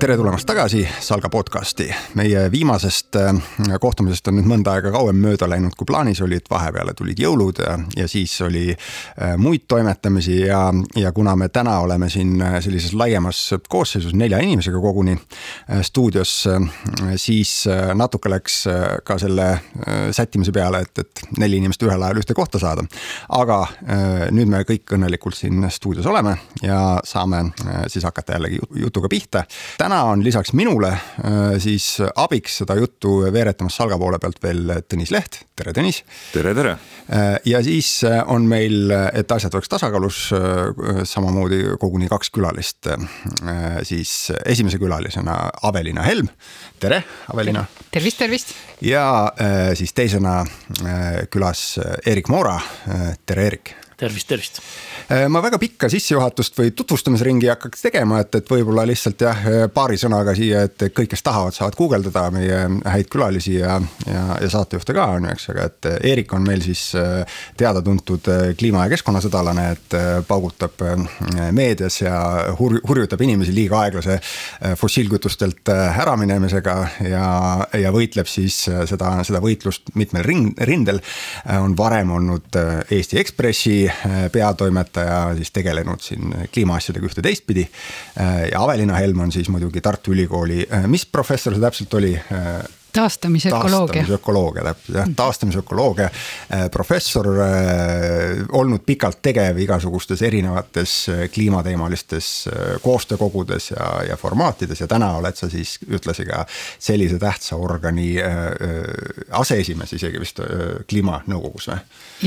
tere tulemast tagasi Salga podcasti. meie viimasest äh, kohtumisest on nüüd mõnda aega kauem mööda läinud, kui plaanis oli, et vahepeale tulid jõulud ja, ja siis oli äh, muid toimetamisi ja, ja kuna me täna oleme siin äh, sellises laiemas koosseisus nelja inimesega koguni stuudios, siis natuke läks ka selle sättimise peale, et, et neli inimest ühel ajal ühte kohta saada. aga nüüd me kõik õnnelikult siin stuudios oleme ja saame siis hakata jällegi jutuga pihta täna on lisaks minule äh, siis abiks seda juttu veeretamas Salga poole pealt veel Tõnis Leht, tere Tõnis. tere, tere. Äh, ja siis äh, on meil, et asjad oleks tasakaalus, samamoodi koguni kaks külalist. siis esimese külalisena Avelina Helm, tere Avelina. tervist, tervist. ja siis teisena külas Erik Moora, tere Erik tervist, tervist. Äh, ma väga pikka sissejuhatust või tutvustamisringi ei hakkaks tegema, et, et võib-olla lihtsalt jah, paari sõnaga siia, et kõik, kes tahavad, saavad guugeldada meie häid külalisi ja, ja, ja saatejuhte ka on ju, eks, aga et Eerik on meil siis äh, teada-tuntud äh, kliima- ja keskkonnasõdalane, et paugutab meedias ja hur-, hurjutab inimesi liiga aeglase fossiilkütustelt äraminemisega ja, ja võitleb siis seda, seda võitlust mitmel ring, rindel. on varem olnud Eesti Ekspressi Äh, peatoimetaja siis tegelenud siin kliimaasjadega ühte teistpidi. Äh, ja Avelina Helm on siis muidugi Tartu Ülikooli, äh, mis professor see täpselt oli? taastamisökoloogia. taastamisökoloogia täpselt jah, taastamisökoloogia professor, olnud pikalt tegev igasugustes erinevates kliimateemalistes koostöökogudes ja, ja formaatides ja täna oled sa siis ühtlasi ka sellise tähtsa organi aseesimees isegi vist kliimanõukogus või?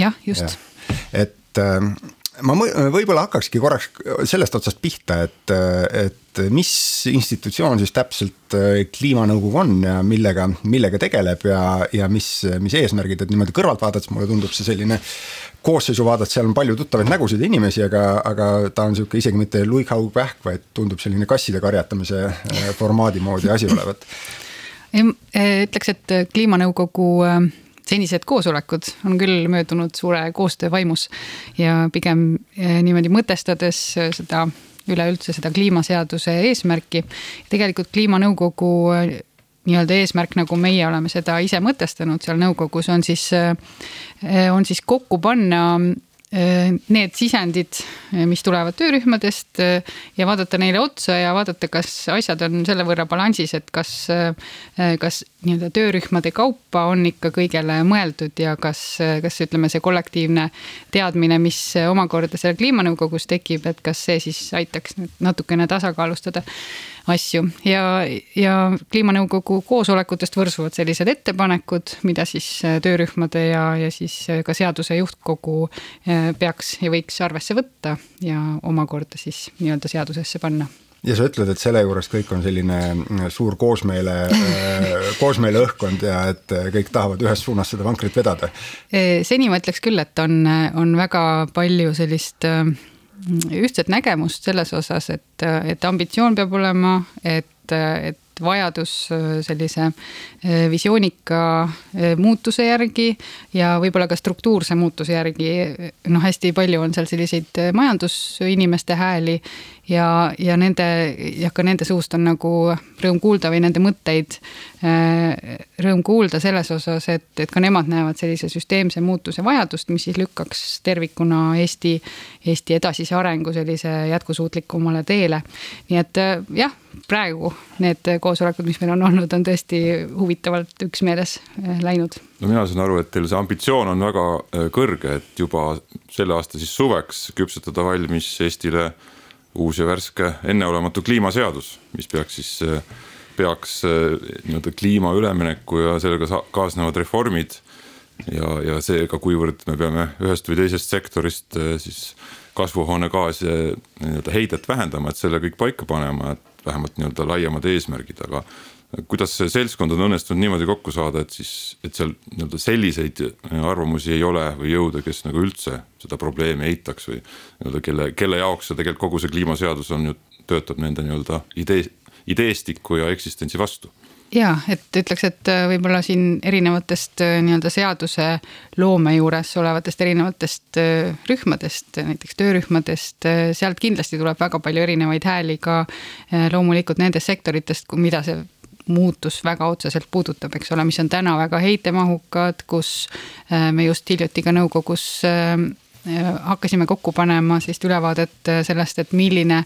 jah, just ja et ähm, ma võib-olla hakkakski korraks sellest otsast pihta, et, et mis institutsioon siis täpselt äh, kliimanõukogu on ja millega, millega tegeleb ja, ja mis, mis eesmärgid, et niimoodi kõrvalt vaadates mulle tundub see selline. koosseisu vaadates, seal on palju tuttavaid nägusid ja inimesi, aga, aga ta on sihuke isegi mitte luikhaugvähk, vaid tundub selline kasside karjatamise äh, formaadi moodi asi olevat. ütleks, et kliimanõukogu äh, senised koosolekud on küll möödunud suure koostöö vaimus ja pigem eh, niimoodi mõtestades seda üleüldse seda kliimaseaduse eesmärki. tegelikult kliimanõukogu eh, nii-öelda eesmärk, nagu meie oleme seda ise mõtestanud seal nõukogus, on siis, eh, on siis kokku panna need sisendid, mis tulevad töörühmadest ja vaadata neile otsa ja vaadata, kas asjad on selle võrra balansis, et kas, kas nii-öelda töörühmade kaupa on ikka kõigele mõeldud ja kas, kas ütleme, see kollektiivne teadmine, mis omakorda seal kliimanõukogus tekib, et kas see siis aitaks natukene tasakaalustada asju ja, ja kliimanõukogu koosolekutest võrsuvad sellised ettepanekud, mida siis äh, töörühmade ja, ja siis äh, ka seaduse juhtkogu äh, peaks ja võiks arvesse võtta ja omakorda siis nii-öelda seadusesse panna ja sa ütled, et selle juures kõik on selline suur koosmeele koosmeele õhkkond ja et kõik tahavad ühes suunas seda vankrit vedada? seni ma ütleks küll, et on, on väga palju sellist ühtset nägemust selles osas, et, et ambitsioon peab olema, et, et vajadus sellise eh, visioonika eh, muutuse järgi ja võib-olla ka struktuurse muutuse järgi. noh, hästi palju on seal selliseid majandusinimeste hääli ja, ja nende ja ka nende suust on nagu rõõm kuulda või nende mõtteid äh, rõõm kuulda selles osas, et, et ka nemad näevad sellise süsteemse muutuse vajadust, mis siis lükkaks tervikuna Eesti, Eesti edasise arengu sellise jätkusuutlikumale teele. nii et äh, jah, praegu need koosolekud, mis meil on olnud, on tõesti huvitavalt üksmeeles äh, läinud. no mina saan aru, et teil see ambitsioon on väga kõrge, et juba selle aasta siis suveks küpsetada valmis Eestile uus ja värske enneolematu kliimaseadus, mis peaks siis, peaks nii-öelda kliima ülemineku ja sellega kaasnevad reformid. ja, ja seega, kuivõrd me peame ühest või teisest sektorist siis kasvuhoonegaase nii-öelda heidet vähendama, et selle kõik paika panema, et vähemalt nii-öelda laiemad eesmärgid, aga kuidas see seltskond on õnnestunud niimoodi kokku saada, et siis, et seal nii-öelda selliseid arvamusi ei ole või jõude, kes nagu üldse seda probleemi eitaks või nii-öelda kelle, kelle jaoks see tegelikult kogu see kliimaseadus on ju, töötab nende nii-öelda idee, ideestiku ja eksistentsi vastu ja et ütleks, et äh, võib-olla siin erinevatest äh, nii-öelda seaduse loome juures olevatest erinevatest äh, rühmadest, näiteks töörühmadest, sealt kindlasti tuleb väga palju erinevaid hääli ka loomulikult nendest sektoritest, mida see muutus väga otseselt puudutab, eks ole, mis on täna väga heitemahukad, kus me just hiljuti ka nõukogus hakkasime kokku panema sellist ülevaadet äh, sellest, et milline,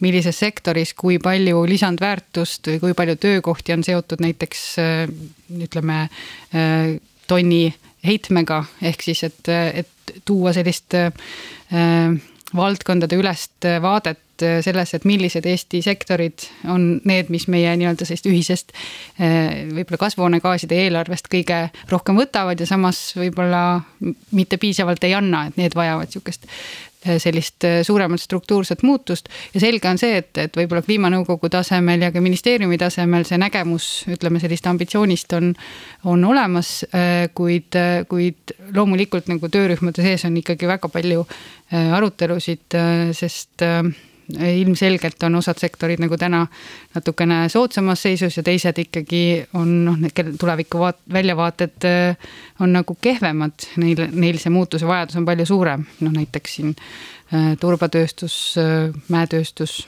millises sektoris, kui palju lisandväärtust või kui palju töökohti on seotud näiteks äh, ütleme tonni heitmega, ehk siis, et, et tuua sellist valdkondade ülest vaadet selles, et millised Eesti sektorid on need, mis meie nii-öelda sellist ühisest võib-olla kasvuhoonegaaside eelarvest kõige rohkem võtavad ja samas võib-olla mitte piisavalt ei anna, et need vajavad sihukest Äh, sellist äh, suuremat struktuurset muutust. ja selge on see, et, et võib-olla kliimanõukogu tasemel ja ka ministeeriumi tasemel see nägemus, ütleme sellist ambitsioonist on, on olemas. Äh, kuid, kuid loomulikult nagu töörühmade sees on ikkagi väga palju arutelusid, sest ilmselgelt on osad sektorid nagu täna natukene soodsamas seisus ja teised ikkagi on noh, kel tuleviku vaat-, väljavaated äh, on nagu kehvemad, neil, neil see muutuse vajadus on palju suurem, noh näiteks siin äh, turbatööstus, äh, mäetööstus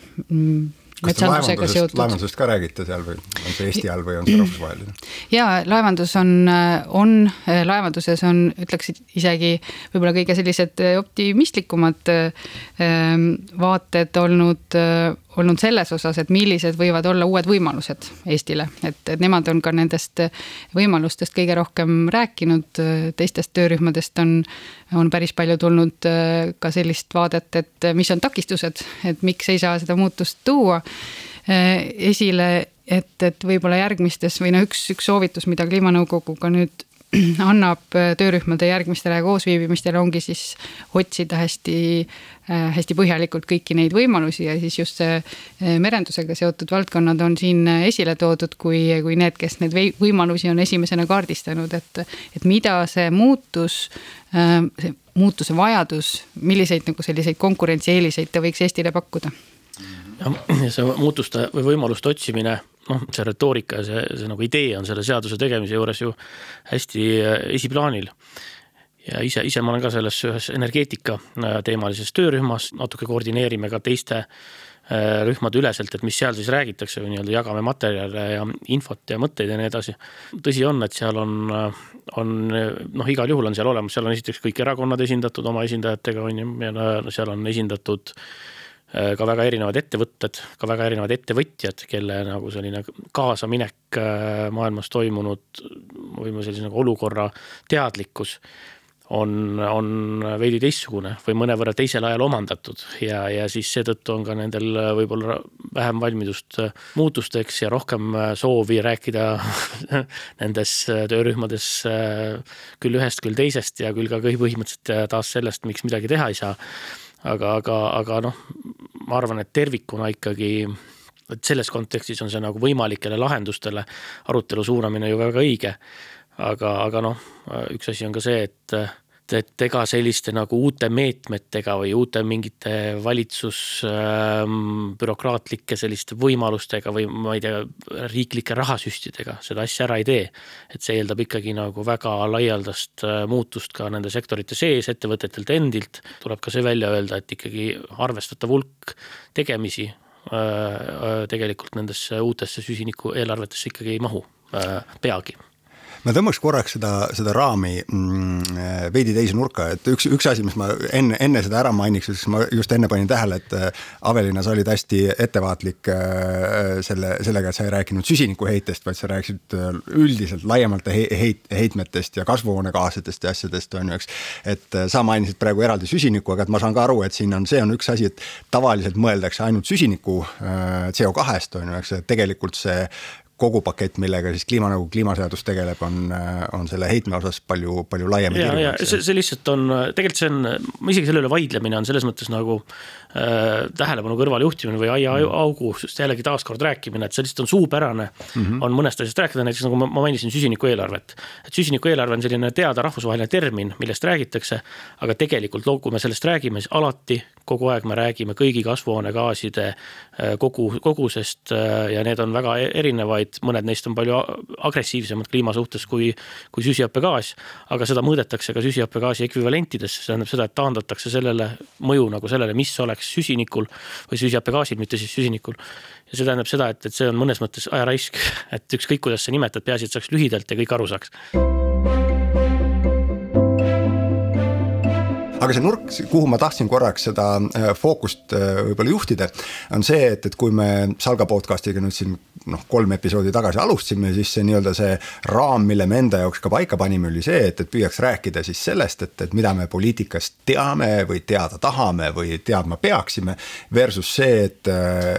kas te laevandusest, ka räägite seal või on see Eesti all või on see rahvusvaheline? ja laevandus on, on, laevanduses on, ütleks isegi võib-olla kõige sellised optimistlikumad ähm, vaated olnud, olnud selles osas, et millised võivad olla uued võimalused Eestile, et, et nemad on ka nendest võimalustest kõige rohkem rääkinud, teistest töörühmadest on, on päris palju tulnud ka sellist vaadet, et mis on takistused, et miks ei saa seda muutust tuua Eh, esile, et, et võib-olla järgmistes või noh, üks, üks soovitus, mida kliimanõukogu ka nüüd annab eh, töörühmade järgmistele koosviibimistele, ongi siis otsida hästi, eh, hästi põhjalikult kõiki neid võimalusi ja siis just see merendusega seotud valdkonnad on siin esile toodud kui, kui need, kes neid võimalusi on esimesena kaardistanud, et, et mida see muutus, see muutuse vajadus, milliseid nagu selliseid konkurentsieeliseid ta võiks Eestile pakkuda ja see muutuste või võimaluste otsimine, noh, see retoorika ja see, see nagu idee on selle seaduse tegemise juures ju hästi äh, esiplaanil. ja ise, ise ma olen ka selles ühes energeetika äh, teemalises töörühmas, natuke koordineerime ka teiste äh, rühmade üleselt, et mis seal siis räägitakse või nii-öelda jagame materjale ja infot ja mõtteid ja nii edasi. tõsi on, et seal on, on noh, igal juhul on seal olemas, seal on esiteks kõik erakonnad esindatud oma esindajatega, on ju, ja seal on esindatud äh, ka väga erinevad ettevõtted, ka väga erinevad ettevõtjad, kelle nagu selline kaasaminek äh, maailmas toimunud või sellise nagu olukorra teadlikkus on, on veidi teistsugune või mõnevõrra teisel ajal omandatud. Ja, ja siis seetõttu on ka nendel võib-olla vähem valmidust muutusteks ja rohkem soovi rääkida nendes töörühmades küll ühest, küll teisest ja küll ka põhimõtteliselt taas sellest, miks midagi teha ei saa aga, aga, aga noh, ma arvan, et tervikuna ikkagi et selles kontekstis on see nagu võimalikele lahendustele arutelu suunamine ju väga õige. aga, aga noh, üks asi on ka see, et et, et ega selliste nagu uute meetmetega või uute mingite valitsusbürokraatlike ähm, selliste võimalustega või ma ei tea, riiklike rahasüstidega seda asja ära ei tee. et see eeldab ikkagi nagu väga laialdast äh, muutust ka nende sektorite sees, ettevõtetelt endilt. tuleb ka see välja öelda, et ikkagi arvestatav hulk tegemisi äh, äh, tegelikult nendesse uutesse süsiniku eelarvetesse ikkagi ei mahu peagi ma tõmbaks korraks seda, seda raami mm, veidi teise nurka, et üks, üks asi, mis ma enne, enne seda ära mainiks, siis ma just enne panin tähele, et äh, Aveliina, sa olid hästi ettevaatlik äh, selle, sellega, et sa ei rääkinud süsinikuheitest, vaid sa rääkisid äh, üldiselt laiemalt heit, heitmetest ja kasvuhoonegaasidest ja asjadest, on ju, eks. et sa mainisid praegu eraldi süsinikku, aga et ma saan ka aru, et siin on, see on üks asi, et tavaliselt mõeldakse ainult süsiniku CO2-st, on ju, eks, et tegelikult see kogu pakett, millega siis kliimanõukogu kliimaseadus tegeleb, on, on selle heitme osas palju, palju laiem. ja, ja see, see lihtsalt on, tegelikult see on, isegi selle üle vaidlemine on selles mõttes nagu tähelepanu kõrvalejuhtimine või aiaaugu, mm. jällegi taaskord rääkimine, et see lihtsalt on suupärane mm. -hmm. on mõnest asjast rääkida, näiteks nagu ma, ma mainisin süsinikueelarvet. et süsinikueelarve on selline teada rahvusvaheline termin, millest räägitakse, aga tegelikult kui me sellest räägime, siis alati kogu aeg me räägime kõigi kasvuhoonegaaside äh, kogu, kogusest äh, ja need on väga e-, erinevaid vaid mõned neist on palju agressiivsemad kliima suhtes kui, kui süsihappegaas. aga seda mõõdetakse ka süsihappegaasi ekvivalentides, see tähendab seda, et taandatakse sellele mõju nagu sellele, mis oleks süsinikul või süsihappegaasil, mitte siis süsinikul. ja see tähendab seda, et, et see on mõnes mõttes ajaraisk, et ükskõik, kuidas sa nimetad, peaasi, et saaks lühidalt ja kõik aru saaks aga see nurk, kuhu ma tahtsin korraks seda äh, fookust äh, võib-olla juhtida, on see, et, et kui me Salga podcast'iga nüüd siin noh, kolm episoodi tagasi alustasime, siis see nii-öelda see raam, mille me enda jaoks ka paika panime, oli see, et, et püüaks rääkida siis sellest, et, et mida me poliitikast teame või teada tahame või teadma peaksime. Versus see, et,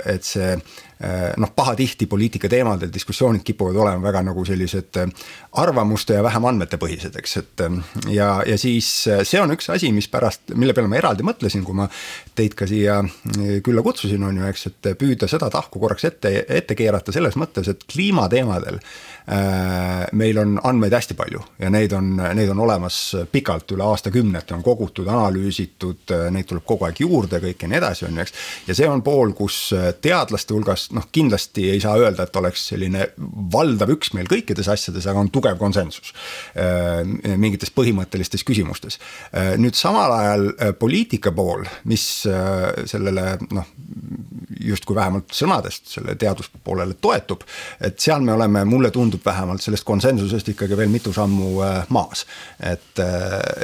et see Äh, noh, pahatihti poliitika teemadel diskussioonid kipuvad olema väga nagu sellised äh, arvamuste ja vähem andmete põhised, eks, et. Ähm, ja, ja siis äh, see on üks asi, mis pärast, mille peale ma eraldi mõtlesin, kui ma teid ka siia külla kutsusin, on ju, eks, et püüda seda tahku korraks ette, ette keerata selles mõttes, et kliimateemadel Äh, meil on andmeid hästi palju ja neid on, neid on olemas pikalt, üle aastakümnete on kogutud, analüüsitud, neid tuleb kogu aeg juurde, kõik ja nii edasi, on ju, eks. ja see on pool, kus teadlaste hulgas noh, kindlasti ei saa öelda, et oleks selline valdav üksmeel kõikides asjades, aga on tugev konsensus äh, mingites põhimõttelistes küsimustes. Äh, nüüd samal ajal poliitika pool, mis sellele noh, justkui vähemalt sõnadest selle teaduspoolele toetub, et seal me oleme, mulle tundub, tundub vähemalt sellest konsensusest ikkagi veel mitu sammu äh, maas. et äh,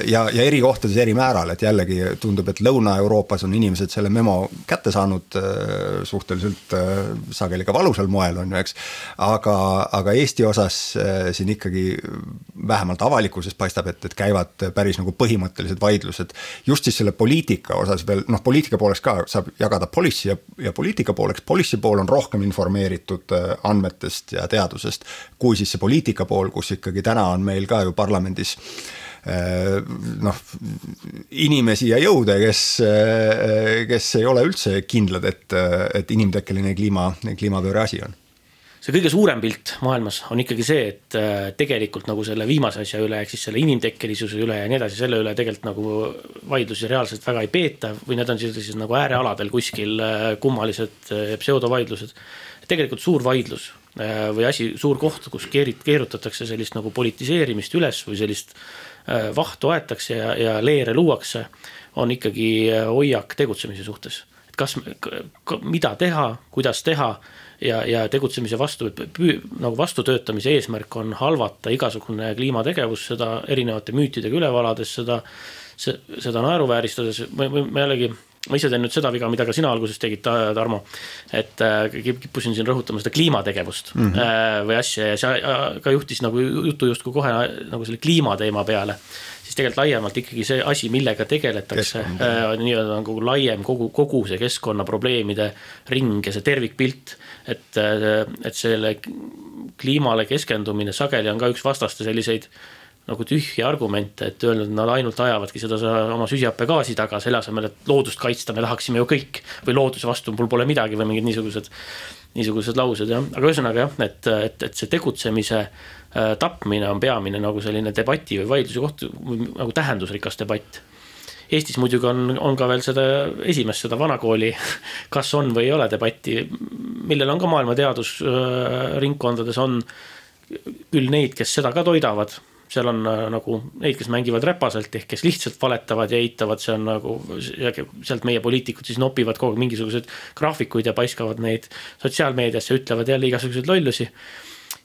ja, ja eri kohtades eri määral, et jällegi tundub, et Lõuna-Euroopas on inimesed selle memo kätte saanud äh, suhteliselt sageli ka valusal moel, on ju, eks. aga, aga Eesti osas siin ikkagi vähemalt avalikkuses paistab, et, et käivad päris nagu põhimõttelised vaidlused. just siis selle poliitika osas veel, noh, poliitika pooleks ka saab jagada policy ja, ja poliitika pooleks, policy pool on rohkem informeeritud andmetest ja teadusest kui siis see poliitika pool, kus ikkagi täna on meil ka ju parlamendis eh, noh, inimesi ja jõude, kes, eh, kes ei ole üldse kindlad, et, et inimtekkeline kliima, kliimapööre asi on see kõige suurem pilt maailmas on ikkagi see, et eh, tegelikult nagu selle viimase asja üle, ehk siis selle inimtekkelisuse üle ja nii edasi, selle üle tegelikult nagu vaidlusi reaalselt väga ei peeta või need on sellised nagu äärealadel kuskil kummalised pseudovaidlused. tegelikult suur vaidlus või asi, suur koht, kus keerit-, keerutatakse sellist nagu politiseerimist üles või sellist äh, vahtu aetakse ja, ja leere luuakse, on ikkagi äh, hoiak tegutsemise suhtes. et kas, mida teha, kuidas teha ja, ja tegutsemise vastu, nagu vastutöötamise eesmärk on halvata igasugune kliimategevus, seda erinevate müütidega üle valades, seda, seda naeruvääristades, ma, ma jällegi ma ise teen nüüd seda viga, mida ka sina alguses tegid, Tarmo. et äh, kippusin siin rõhutama seda kliimategevust mm -hmm. või asja ja see ka juhtis nagu jutu justkui kohe nagu selle kliimateema peale. siis tegelikult laiemalt ikkagi see asi, millega tegeletakse, äh, nii-öelda nagu laiem kogu, kogu see keskkonnaprobleemide ring ja see tervikpilt. et, et selle kliimale keskendumine sageli on ka üks vastaste selliseid nagu tühje argumente, et et nad ainult ajavadki seda oma süsihappegaasi taga, selle asemel, et loodust kaitsta, me tahaksime ju kõik. või looduse vastu mul pole midagi või mingid niisugused, niisugused laused jah, aga ühesõnaga jah, et, et, et see tegutsemise äh, tapmine on peamine nagu selline debati või vaidluse koht, nagu tähendusrikas debatt. Eestis muidugi on, on ka veel seda esimest, seda vanakooli, kas on või ei ole debatti, millel on ka maailma teadusringkondades on küll neid, kes seda ka toidavad seal on äh, nagu neid, kes mängivad räpaselt ehk kes lihtsalt valetavad ja eitavad, see on nagu, sealt meie poliitikud siis nopivad kogu aeg mingisuguseid graafikuid ja paiskavad neid sotsiaalmeediasse, ütlevad jälle igasuguseid lollusi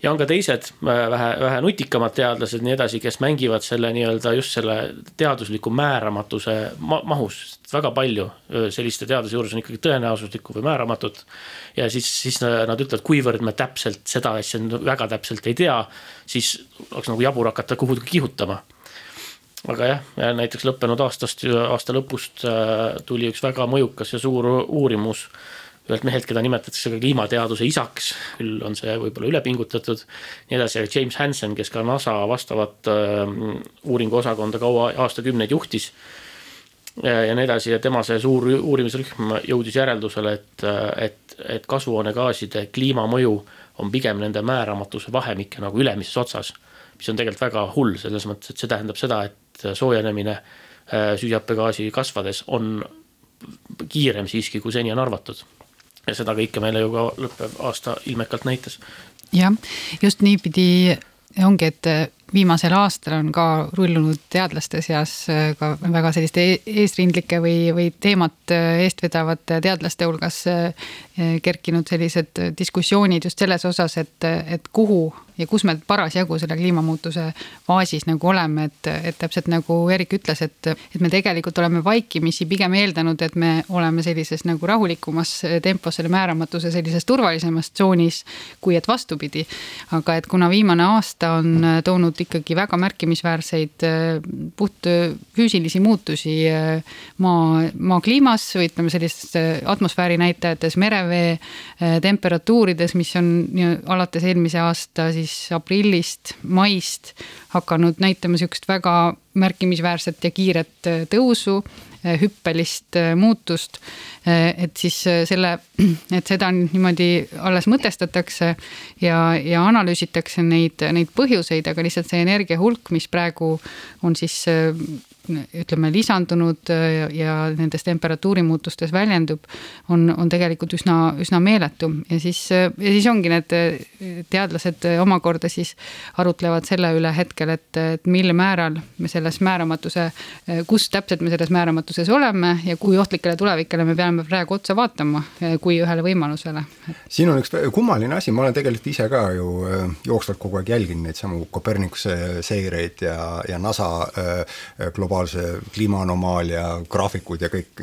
ja on ka teised äh, vähe, vähe nutikamad teadlased, nii edasi, kes mängivad selle nii-öelda just selle teadusliku määramatuse ma mahus. väga palju selliste teaduse juures on ikkagi tõenäosuslikku või määramatut. ja siis, siis nad ütlevad, kuivõrd me täpselt seda asja väga täpselt ei tea, siis oleks nagu jabur hakata kuhugi kihutama aga jah, näiteks lõppenud aastast, aasta lõpust äh, tuli üks väga mõjukas ja suur uurimus ühelt mehelt, keda nimetatakse ka kliimateaduse isaks, küll on see võib-olla ülepingutatud. nii edasi, aga James Hansen, kes ka NASA vastavat äh, uuringuosakonda kaua aastakümneid juhtis. ja nii edasi ja tema see suur uurimisrühm jõudis järeldusele, et, et, et kasvuhoonegaaside kliimamõju on pigem nende määramatuse vahemike nagu ülemises otsas. mis on tegelikult väga hull selles mõttes, et see tähendab seda, et soojenemine äh, süsihappegaasi kasvades on kiirem siiski, kui seni on arvatud ja seda kõike meile ju ka lõppev aasta ilmekalt näitas. jah, just niipidi ongi, et viimasel aastal on ka rullunud teadlaste seas äh, ka väga selliste e-, eesrindlike või, või teemat äh, eest vedavate teadlaste hulgas äh, kerkinud sellised diskussioonid just selles osas, et, et kuhu ja kus me parasjagu selle kliimamuutuse faasis nagu oleme, et, et täpselt nagu Erik ütles, et, et me tegelikult oleme vaikimisi pigem eeldanud, et me oleme sellises nagu rahulikumas tempos selle määramatuse sellises turvalisemas tsoonis, kui et vastupidi. aga et kuna viimane aasta on toonud ikkagi väga märkimisväärseid puht füüsilisi muutusi maa, maa kliimas või ütleme sellistes atmosfääri näitajates, merevee temperatuurides, mis on alates eelmise aasta siis aprillist, maist hakanud näitama sihukest väga märkimisväärset ja kiiret äh, tõusu, äh, hüppelist äh, muutust. et siis selle, et seda niimoodi alles mõtestatakse ja, ja analüüsitakse neid, neid põhjuseid, aga lihtsalt see energia hulk, mis praegu on siis ütleme, lisandunud ja, ja nendes temperatuurimuutustes väljendub, on, on tegelikult üsna, üsna meeletu ja siis, ja siis ongi need teadlased omakorda siis arutlevad selle üle hetkel, et, et mil määral me selles määramatuse, kus täpselt me selles määramatuses oleme ja kui ohtlikele tulevikele me peame praegu otsa vaatama, kui ühele võimalusele. siin on üks kummaline asi, ma olen tegelikult ise ka ju äh, jooksvalt kogu aeg jälginud neid samu Kopernikuse seireid ja, ja NASA äh, globaalseid globaalse kliimaanomaalia graafikuid ja kõik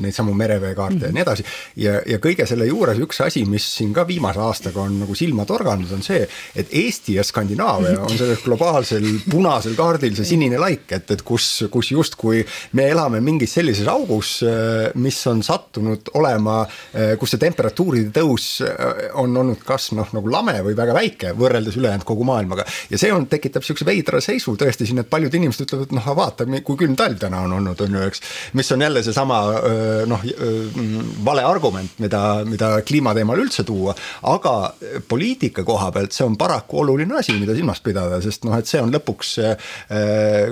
neid samu mereveekaarte mm ja nii edasi. ja, ja kõige selle juures üks asi, mis siin ka viimase aastaga on nagu silma torganud, on see, et Eesti ja Skandinaavia on sellel globaalsel punasel kaardil see sinine laik, et, et kus, kus justkui me elame mingis sellises augus, mis on sattunud olema, kus see temperatuuride tõus on olnud kas noh, nagu lame või väga väike võrreldes ülejäänud kogu maailmaga. ja see on, tekitab sihukese veidra seisu tõesti siin, et paljud inimesed ütlevad, noh, vaata, kui külm talv täna on olnud, on ju, eks. mis on jälle seesama noh, vale argument, mida, mida kliima teemal üldse tuua. aga poliitika koha pealt see on paraku oluline asi, mida silmas pidada, sest noh, et see on lõpuks.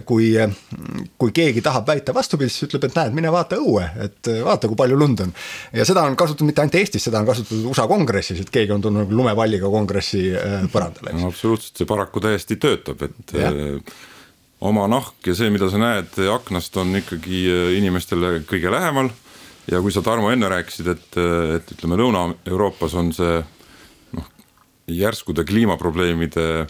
kui, kui keegi tahab väita vastupidist, siis ütleb, et näed, mine vaata õue, et vaata, kui palju lund on. ja seda on kasutatud mitte ainult Eestis, seda on kasutatud USA kongressis, et keegi on tulnud lumepalliga kongressi põrandale. absoluutselt, see paraku täiesti töötab, et oma nahk ja see, mida sa näed aknast, on ikkagi äh, inimestele kõige lähemal. ja kui sa, Tarmo, enne rääkisid, et, äh, et ütleme, Lõuna-Euroopas on see noh, järskude kliimaprobleemide äh,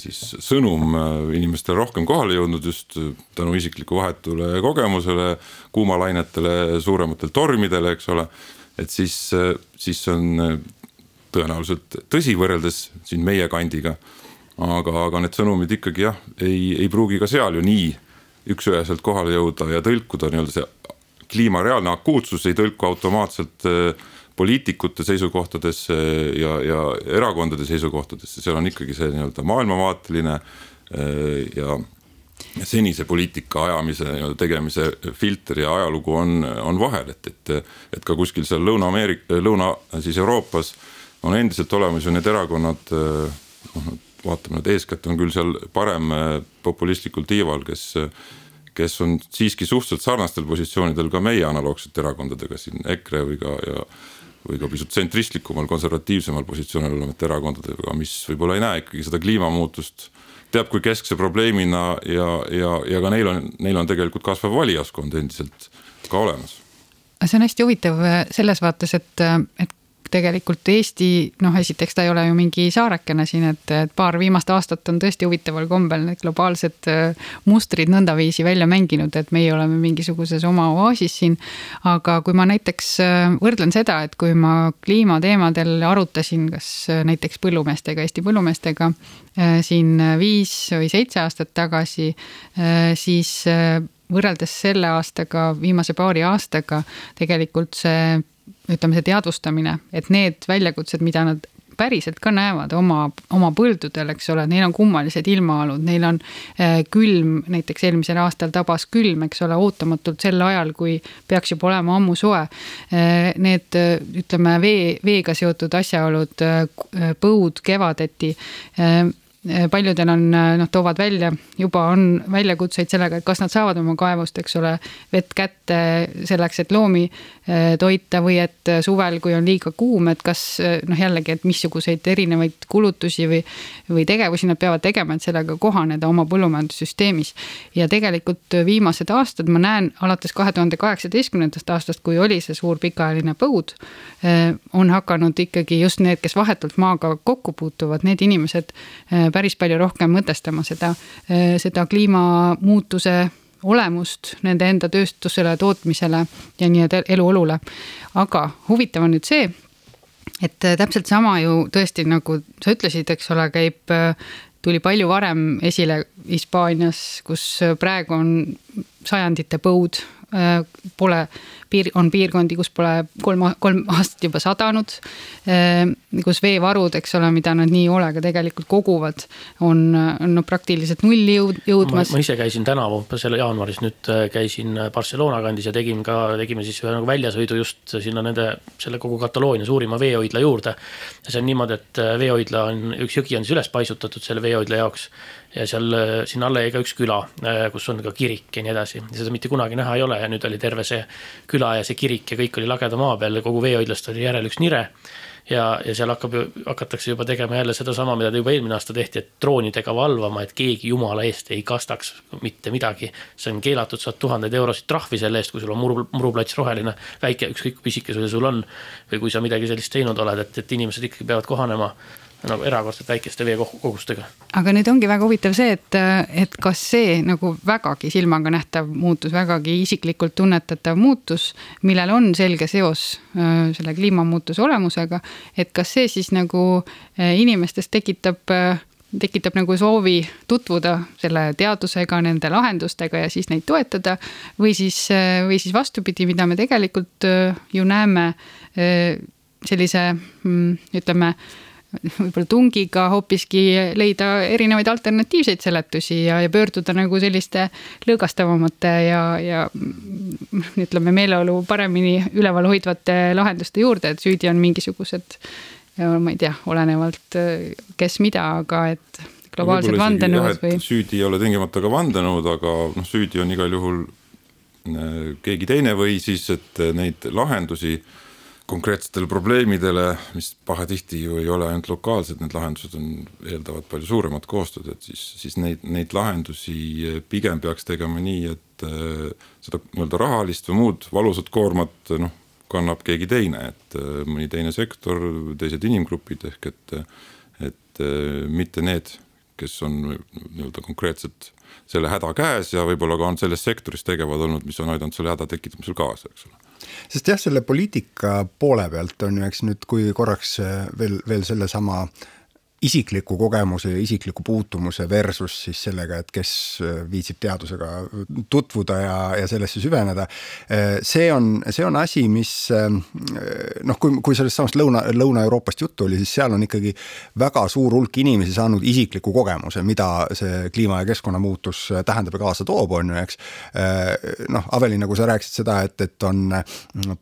siis sõnum inimestele rohkem kohale jõudnud just tänu isikliku vahetule kogemusele, kuumalainetele, suurematele tormidele, eks ole. et siis, siis on tõenäoliselt tõsi võrreldes siin meie kandiga aga, aga need sõnumid ikkagi jah, ei, ei pruugi ka seal ju nii üks-üheselt kohale jõuda ja tõlkuda nii-öelda see kliima reaalne akuutsus ei tõlku automaatselt äh, poliitikute seisukohtadesse ja, ja erakondade seisukohtadesse, seal on ikkagi see nii-öelda maailmavaateline äh, ja senise poliitika ajamise, tegemise filter ja ajalugu on, on vahel, et, et, et ka kuskil seal Lõuna-Ameerika, Lõuna siis Euroopas on endiselt olemas ju need erakonnad, äh, noh vaatame, et eeskätt on küll seal parem äh, populistlikul tiival, kes, kes on siiski suhteliselt sarnastel positsioonidel ka meie analoogsete erakondadega siin EKRE või ka ja või ka pisut tsentristlikumal, konservatiivsemal positsioonil olevate erakondadega, mis võib-olla ei näe ikkagi seda kliimamuutust teab kui keskse probleemina ja, ja, ja ka neil on, neil on tegelikult kasvav valijaskond endiselt ka olemas. See on hästi huvitav selles vaates, et, et tegelikult Eesti, noh, esiteks ta ei ole ju mingi saarekene siin, et, et paar viimast aastat on tõesti huvitaval kombel need globaalsed äh, mustrid nõndaviisi välja mänginud, et meie oleme mingisuguses oma oaasis siin. aga kui ma näiteks äh, võrdlen seda, et kui ma kliimateemadel arutasin, kas äh, näiteks põllumeestega, Eesti põllumeestega siin viis või seitse aastat tagasi, siis võrreldes selle aastaga, viimase paari aastaga tegelikult see ütleme, see teadvustamine, et need väljakutsed, mida nad päriselt ka näevad oma, oma põldudel, eks ole, neil on kummalised ilmaolud, neil on äh, külm, näiteks eelmisel aastal tabas külm, eks ole, ootamatult sel ajal, kui peaks juba olema ammu soe äh,. Need ütleme, vee, veega seotud asjaolud äh,, põud kevadeti paljudel on, noh, toovad välja, juba on väljakutseid sellega, et kas nad saavad oma kaevust, eks ole, vett kätte selleks, et loomi toita või et suvel, kui on liiga kuum, et kas noh, jällegi, et missuguseid erinevaid kulutusi või, või tegevusi nad peavad tegema, et sellega kohaneda oma põllumajandussüsteemis. ja tegelikult viimased aastad ma näen alates kahe tuhande kaheksateistkümnendast aastast, kui oli see suur pikaajaline põud, on hakanud ikkagi just need, kes vahetult maaga kokku puutuvad, need inimesed päris palju rohkem mõtestama seda, seda kliimamuutuse olemust nende enda tööstusele, tootmisele ja nii-öelda eluolule. aga huvitav on nüüd see, et täpselt sama ju tõesti, nagu sa ütlesid, eks ole, käib, tuli palju varem esile Hispaanias, kus praegu on sajandite põud, pole piir, on piirkondi, kus pole kolm, kolm aastat juba sadanud. Ehm, kus veevarud, eks ole, mida nad nii hoolega tegelikult koguvad, on, on no praktiliselt nulli jõud, jõudmas. ma ise käisin tänavu, selle jaanuaris nüüd äh, käisin Barcelona kandis ja tegin ka, tegime siis ühe nagu väljasõidu just sinna nende, selle kogu Kataloonia suurima veehoidla juurde. ja see on niimoodi, et äh, veehoidla on, üks jõgi on siis üles paisutatud selle veehoidla jaoks ja seal äh, sinna alla jäi ka üks küla, kus on ka kirik ja nii edasi, seda mitte kunagi näha ei ole ja nüüd oli terve see küla küla ja see kirik ja kõik oli lageda maa peal ja kogu veehoidlast oli järel üks nire. ja, ja seal hakkab, hakatakse juba tegema jälle sedasama, mida juba eelmine aasta tehti, et droonidega valvama, et keegi jumala eest ei kastaks mitte midagi. see on keelatud, saad tuhandeid eurosid trahvi selle eest, kui sul on muru, muruplats roheline, väike, ükskõik kui pisike see sul on. või kui sa midagi sellist teinud oled, et, et inimesed ikkagi peavad kohanema nagu erakordselt väikeste veekogustega. aga nüüd ongi väga huvitav see, et, et kas see nagu vägagi silmaga nähtav muutus, vägagi isiklikult tunnetatav muutus, millel on selge seos selle kliimamuutuse olemusega, et kas see siis nagu inimestes tekitab tekitab nagu soovi tutvuda selle teadusega, nende lahendustega ja siis neid toetada. või siis, või siis vastupidi, mida me tegelikult ju näeme sellise mm, ütleme võib-olla tungiga hoopiski leida erinevaid alternatiivseid seletusi ja, ja pöörduda nagu selliste lõõgastavamate ja, ja ütleme, meeleolu paremini üleval hoidvate lahenduste juurde, et süüdi on mingisugused, ma ei tea, olenevalt kes mida, aga et globaalsed no vandenõud või. süüdi ei ole tingimata ka vandenõud, aga noh, süüdi on igal juhul äh, keegi teine või siis, et neid lahendusi konkreetsetele probleemidele, mis pahatihti ju ei ole ainult lokaalsed, need lahendused on, eeldavad palju suuremat koostööd, et siis, siis neid, neid lahendusi pigem peaks tegema nii, et äh, seda nii-öelda rahalist või muud valusat koormat noh, kannab keegi teine, et äh, mõni teine sektor, teised inimgrupid ehk et, et äh, mitte need, kes on nii-öelda konkreetselt selle häda käes ja võib-olla ka on selles sektoris tegevad olnud, mis on aidanud selle häda tekitamisel kaasa, eks ole sest jah, selle poliitika poole pealt on ju, eks nüüd, kui korraks veel, veel sellesama isikliku kogemuse ja isikliku puutumuse versus siis sellega, et kes viitsib teadusega tutvuda ja, ja sellesse süveneda. see on, see on asi, mis noh, kui, kui sellest samast Lõuna, Lõuna-Euroopast juttu oli, siis seal on ikkagi väga suur hulk inimesi saanud isikliku kogemuse, mida see kliima ja keskkonnamuutus tähendab ja kaasa toob, on ju, eks. noh, Aveli, nagu sa rääkisid seda, et, et on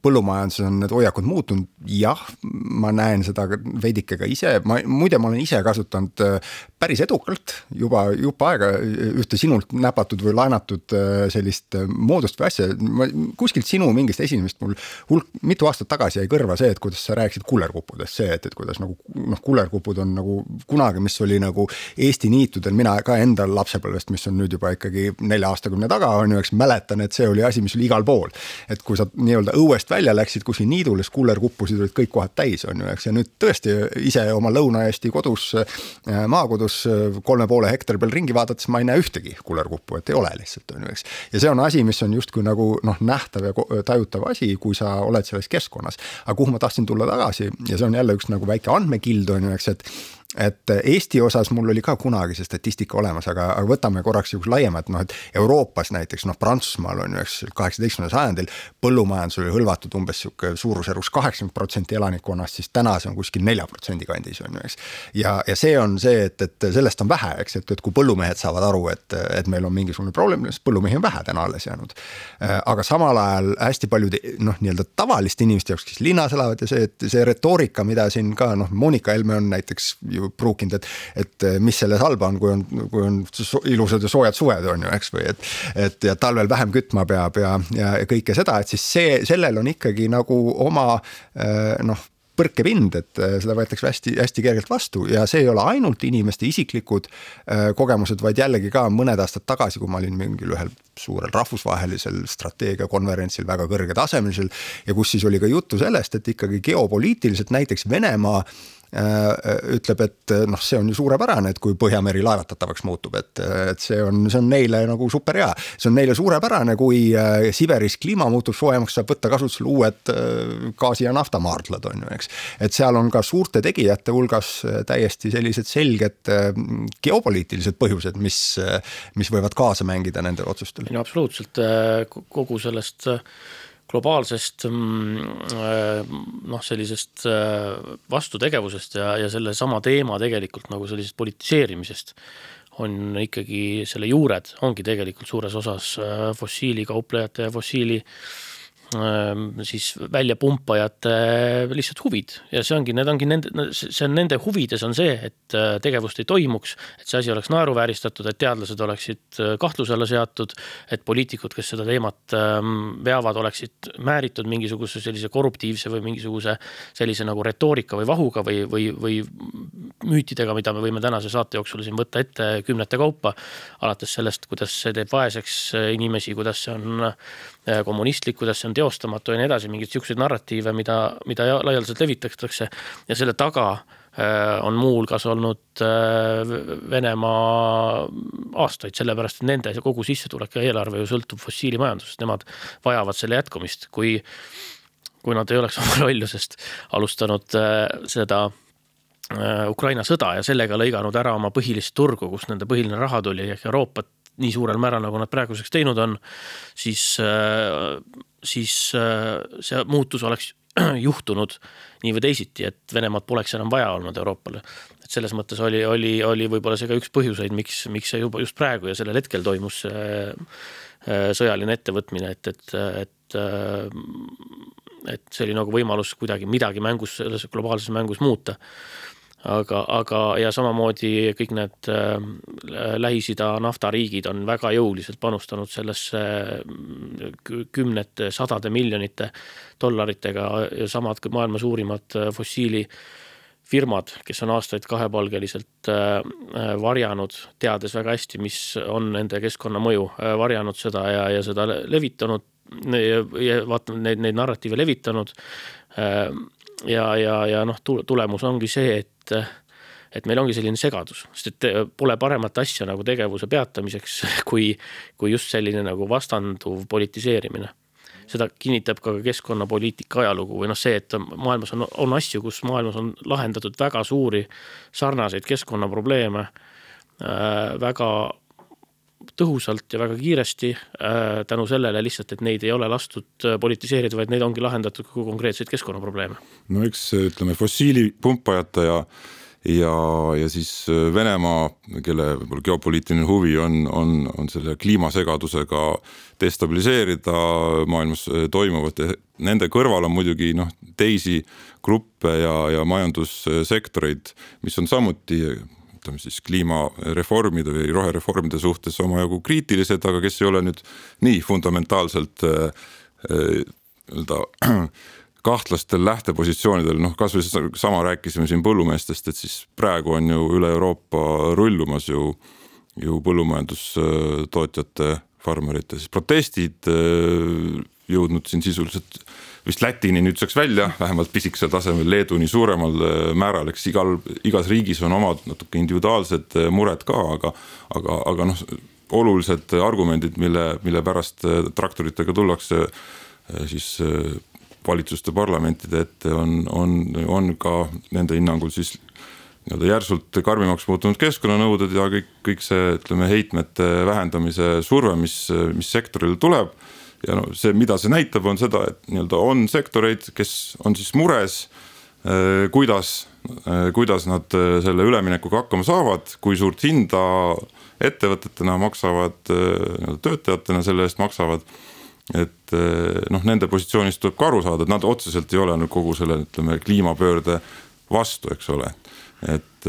põllumajanduses on need hoiakud muutunud, jah, ma näen seda veidike ka ise, ma muide, ma olen ise kasutanud äh, päris edukalt juba jupp aega ühte sinult näpatud või laenatud äh, sellist äh, moodust või asja. ma kuskilt sinu mingist esinemist mul hulk, mitu aastat tagasi jäi kõrva see, et kuidas sa rääkisid kullerkuppudest, see, et, et kuidas nagu noh, kullerkupud on nagu kunagi, mis oli nagu Eesti niitudel, mina ka enda lapsepõlvest, mis on nüüd juba ikkagi nelja aastakümne taga on ju, eks mäletan, et see oli asi, mis oli igal pool. et kui sa nii-öelda õuest välja läksid kuskil niidule, siis kullerkuppusid olid kõik kohad täis, on ju, eks ja nüüd tõesti ise oma Lõuna-Eesti kodus kodus, äh, maakodus äh, kolme poole hektari peal ringi vaadates ma ei näe ühtegi kullerkuppu, et ei ole lihtsalt on ju, eks. ja see on asi, mis on justkui nagu noh, nähtav ja tajutav asi, kui sa oled selles keskkonnas. aga kuhu ma tahtsin tulla tagasi ja see on jälle üks nagu väike andmekild on ju, eks, et et Eesti osas mul oli ka kunagi see statistika olemas, aga, aga võtame korraks sihukese laiemalt, noh et Euroopas näiteks noh, Prantsusmaal on ju, eks kaheksateistkümnendal sajandil põllumajandus oli hõlvatud umbes sihuke suurusjärgus kaheksakümmend protsenti elanikkonnast, siis täna see on kuskil nelja protsendi kandis on ju, eks. ja, ja see on see, et, et sellest on vähe, eks, et, et kui põllumehed saavad aru, et, et meil on mingisugune probleem, siis põllumehi on vähe täna alles jäänud. aga samal ajal hästi paljude noh, nii-öelda tavaliste inimeste jaoks, kes linnas elavad ja see, et see retoorika, mida siin ka noh, Monika Helme on näiteks ju pruukinud, et, et mis selles halba on, kui on, kui on ilusad ja soojad suved on ju, eks, või et. et ja talvel vähem kütma peab ja, ja kõike seda, et siis see, sellel on ikkagi nagu oma noh põrkepind, et äh, seda võetakse hästi-hästi kergelt vastu ja see ei ole ainult inimeste isiklikud kogemused, vaid jällegi ka mõned aastad tagasi, kui ma olin mingil ühel suurel rahvusvahelisel strateegiakonverentsil, väga kõrgetasemelisel ja kus siis oli ka juttu sellest, et ikkagi geopoliitiliselt näiteks Venemaa ütleb, et äh, noh, see on ju suurepärane, et kui Põhjameri laevatatavaks muutub, et, et see on, see on neile nagu super hea. see on neile suurepärane, kui äh, Siberis kliima muutub soojemaks, saab võtta kasutusele uued gaasi- ja naftamaardlad on ju, eks. et seal on ka suurte tegijate hulgas täiesti sellised selged geopoliitilised põhjused, mis, mis võivad kaasa mängida nendel otsustel. no absoluutselt, kogu sellest globaalsest mm, äh, noh, sellisest äh, vastutegevusest ja, ja sellesama teema tegelikult nagu sellisest politiseerimisest on ikkagi selle juured, ongi tegelikult suures osas äh, fossiilikauplejate ja fossiili Ehm, siis väljapumpajate lihtsalt huvid. Ja see ongi, need ongi nende, see on nende huvides on see, et äh, tegevust ei toimuks, et see asi oleks naeruvääristatud, et teadlased oleksid äh, kahtluse alla seatud, et poliitikud, kes seda teemat ähm, veavad, oleksid määritud mingisuguse sellise korruptiivse või mingisuguse sellise nagu retoorika või vahuga või, või, või müütidega, mida me võime tänase saate jooksul siin võtta ette kümnete kaupa, alates sellest, kuidas see teeb vaeseks äh, inimesi, kuidas see on kommunistlik, kuidas see on teostamatu ja nii edasi, mingeid siukseid narratiive, mida, mida laialdaselt levitatakse. Ja selle taga äh, on muuhulgas olnud äh, Venemaa aastaid, sellepärast et nende kogu sissetulek ja eelarve ju sõltub fossiilimajandusest, nemad vajavad selle jätkumist, kui, kui nad ei oleks oma lollusest alustanud äh, seda Ukraina sõda ja sellega lõiganud ära oma põhilist turgu, kust nende põhiline raha tuli ehk Euroopat nii suurel määral, nagu nad praeguseks teinud on, siis, äh, siis äh, see muutus oleks juhtunud nii või teisiti, et Venemaad poleks enam vaja olnud Euroopale. et selles mõttes oli, oli, oli võib-olla see ka üks põhjuseid, miks, miks see juba just praegu ja sellel hetkel toimus see äh, sõjaline ettevõtmine, et, et, et et see oli nagu võimalus kuidagi midagi mängus, selles globaalses mängus muuta aga, aga ja samamoodi kõik need äh, Lähis-Ida naftariigid on väga jõuliselt panustanud sellesse äh, kümnete, sadade miljonite dollaritega ja samad maailma suurimad äh, fossiili firmad, kes on aastaid kahepalgeliselt varjanud, teades väga hästi, mis on nende keskkonnamõju, varjanud seda ja, ja seda levitanud ja, ja vaata neid, neid narratiive levitanud. Ja, ja, ja noh, tulemus ongi see, et et meil ongi selline segadus, sest et pole paremat asja nagu tegevuse peatamiseks, kui, kui just selline nagu vastanduv politiseerimine. seda kinnitab ka keskkonnapoliitika ajalugu või noh, see, et maailmas on, on asju, kus maailmas on lahendatud väga suuri sarnaseid keskkonnaprobleeme äh, väga tõhusalt ja väga kiiresti äh, tänu sellele lihtsalt, et neid ei ole lastud äh, politiseerida, vaid neid ongi lahendatud kui konkreetseid keskkonnaprobleeme. no eks ütleme fossiilipumpajate ja ja, ja siis äh, Venemaa, kelle võib-olla geopoliitiline huvi on, on, on selle kliimasegadusega destabiliseerida maailmas toimuvat ja nende kõrval on muidugi noh, teisi gruppe ja, ja majandussektoreid, mis on samuti ütleme siis kliimareformide või rohereformide suhtes omajagu kriitilised, aga kes ei ole nüüd nii fundamentaalselt äh, äh, nii-öelda kahtlastel lähtepositsioonidel, noh kasvõi sama rääkisime siin põllumeestest, et siis praegu on ju üle Euroopa rullumas ju, ju põllumajandustootjate, farmerite siis protestid äh, jõudnud siin sisuliselt vist Lätini nüüdseks välja, vähemalt pisikesel tasemel, Leeduni suuremal äh, määral, eks igal, igas riigis on omad natuke individuaalsed äh, mured ka, aga, aga, aga noh, olulised argumendid, mille, mille pärast äh, traktoritega tullakse siis valitsuste parlamentide ette on, on, on ka nende hinnangul siis nii-öelda järsult karmimaks muutunud keskkonnanõuded ja kõik, kõik see, ütleme, heitmete vähendamise surve, mis, mis sektorile tuleb ja no see, mida see näitab, on seda, et nii-öelda on sektoreid, kes on siis mures, äh, kuidas, äh, kuidas nad äh, selle üleminekuga hakkama saavad, kui suurt hinda ettevõtetena maksavad, töötajatena selle eest maksavad et noh, nende positsioonist tuleb ka aru saada, et nad otseselt ei ole nüüd kogu selle, ütleme kliimapöörde vastu, eks ole. et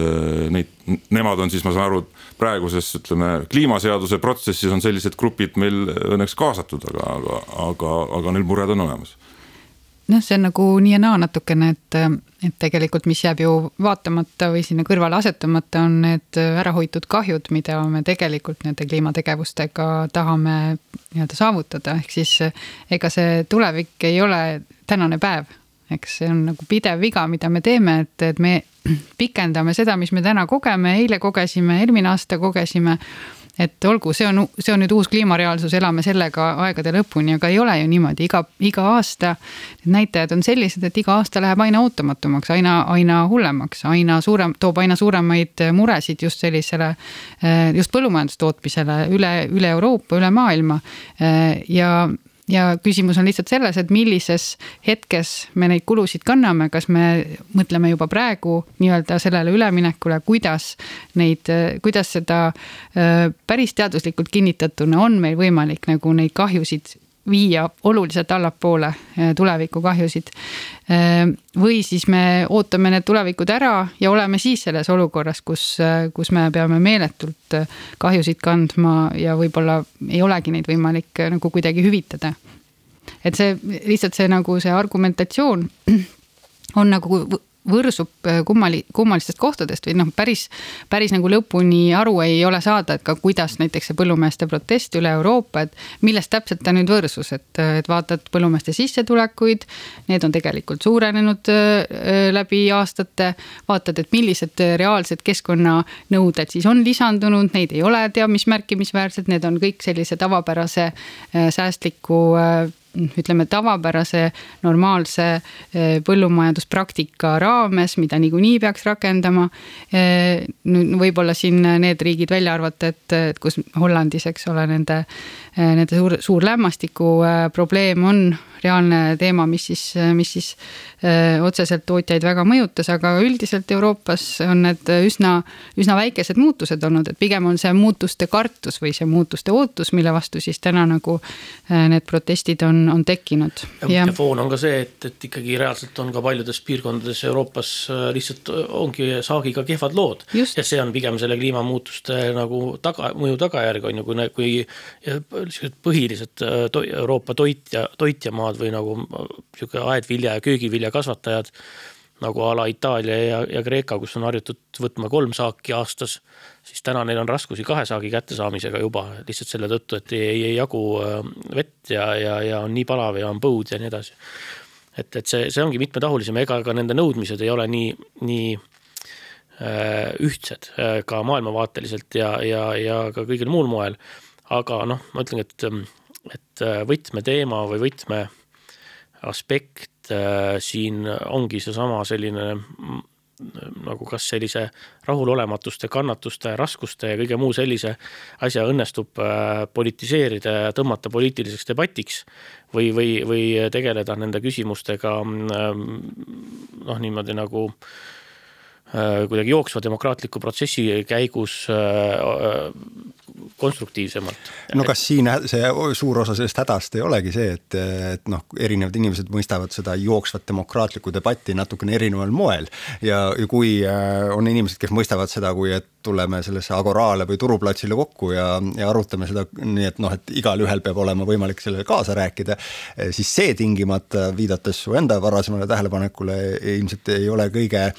neid, nemad on siis, ma saan aru, praeguses ütleme kliimaseaduse protsessis on sellised grupid meil õnneks kaasatud, aga, aga, aga, aga neil mured on olemas noh, see on nagu nii ja naa natukene, et, et tegelikult, mis jääb ju vaatamata või sinna kõrvale asetamata, on need ära hoitud kahjud, mida me tegelikult nende kliimategevustega tahame nii-öelda saavutada, ehk siis ega see tulevik ei ole tänane päev. eks see on nagu pidev viga, mida me teeme, et, et me pikendame seda, mis me täna kogeme, eile kogesime, eelmine aasta kogesime et olgu, see on, see on nüüd uus kliimareaalsus, elame sellega aegade lõpuni, aga ei ole ju niimoodi, iga, iga aasta. Need näitajad on sellised, et iga aasta läheb aina ootamatumaks, aina, aina hullemaks, aina suurem, toob aina suuremaid muresid just sellisele. just põllumajandustootmisele üle, üle Euroopa, üle maailma ja ja küsimus on lihtsalt selles, et millises hetkes me neid kulusid kanname, kas me mõtleme juba praegu nii-öelda sellele üleminekule, kuidas neid, kuidas seda äh, päris teaduslikult kinnitatuna on meil võimalik nagu neid kahjusid viia oluliselt allapoole eh, tulevikukahjusid. Eh, või siis me ootame need tulevikud ära ja oleme siis selles olukorras, kus, eh, kus me peame meeletult kahjusid kandma ja võib-olla ei olegi neid võimalik nagu kuidagi hüvitada. et see lihtsalt see nagu see argumentatsioon on nagu võrsub äh, kummali-, kummalistest kohtadest või noh, päris, päris nagu lõpuni aru ei ole saada, et ka kuidas näiteks see põllumeeste protest üle Euroopa, et millest täpselt ta nüüd võrsus, et, et vaatad põllumeeste sissetulekuid, need on tegelikult suurenenud äh, läbi aastate. vaatad, et millised reaalsed keskkonnanõuded siis on lisandunud, neid ei ole teab mis märkimisväärsed, need on kõik sellise tavapärase säästliku ütleme, tavapärase normaalse eh, põllumajanduspraktika raames, mida niikuinii peaks rakendama. Eh, võib-olla siin need riigid välja arvata, et, et kus Hollandis, eks ole, nende, eh, nende suur, suur lämmastiku probleem on reaalne teema, mis siis, mis siis otseselt tootjaid väga mõjutas, aga üldiselt Euroopas on need üsna, üsna väikesed muutused olnud, et pigem on see muutuste kartus või see muutuste ootus, mille vastu siis täna nagu need protestid on, on tekkinud. ja, foon on ka see, et, et ikkagi reaalselt on ka paljudes piirkondades Euroopas äh, lihtsalt äh, ongi saagiga kehvad lood. ja see on pigem selle kliimamuutuste nagu taga, mõju tagajärg on ju, kui, kui siuksed põhilised äh, to, Euroopa toitja, toitjamaad või nagu sihuke aedvilja ja köögivilja kasvatajad nagu a la Itaalia ja, ja Kreeka, kus on harjutud võtma kolm saaki aastas, siis täna neil on raskusi kahe saagi kättesaamisega juba lihtsalt selle tõttu, et ei, ei jagu äh, vett ja, ja, ja on nii palav ja on põud ja nii edasi. et, et see, see ongi mitmetahulisem, ega ka nende nõudmised ei ole nii, nii äh, ühtsed äh, ka maailmavaateliselt ja, ja, ja ka kõigil muul moel. Aga noh, ma ütlengi, et, et võtmeteema või võtme aspekt äh, siin ongi seesama selline mm, nagu kas sellise rahulolematuste, kannatuste, raskuste ja kõige muu sellise asja õnnestub äh, politiseerida ja tõmmata poliitiliseks debatiks või, või, või tegeleda nende küsimustega mm, noh, niimoodi nagu äh, kuidagi jooksva demokraatliku protsessi käigus konstruktiivsemalt. no kas siin see suur osa sellest hädast ei olegi see, et, et noh, erinevad inimesed mõistavad seda jooksvat demokraatlikku debatti natukene erineval moel ja, ja kui äh, on inimesed, kes mõistavad seda, kui et tuleme sellesse Agoraale või turuplatsile kokku ja, ja arutame seda nii, et noh, et igalühel peab olema võimalik sellele kaasa rääkida, siis see tingimata, viidates su enda varasemale tähelepanekule, ilmselt ei ole kõige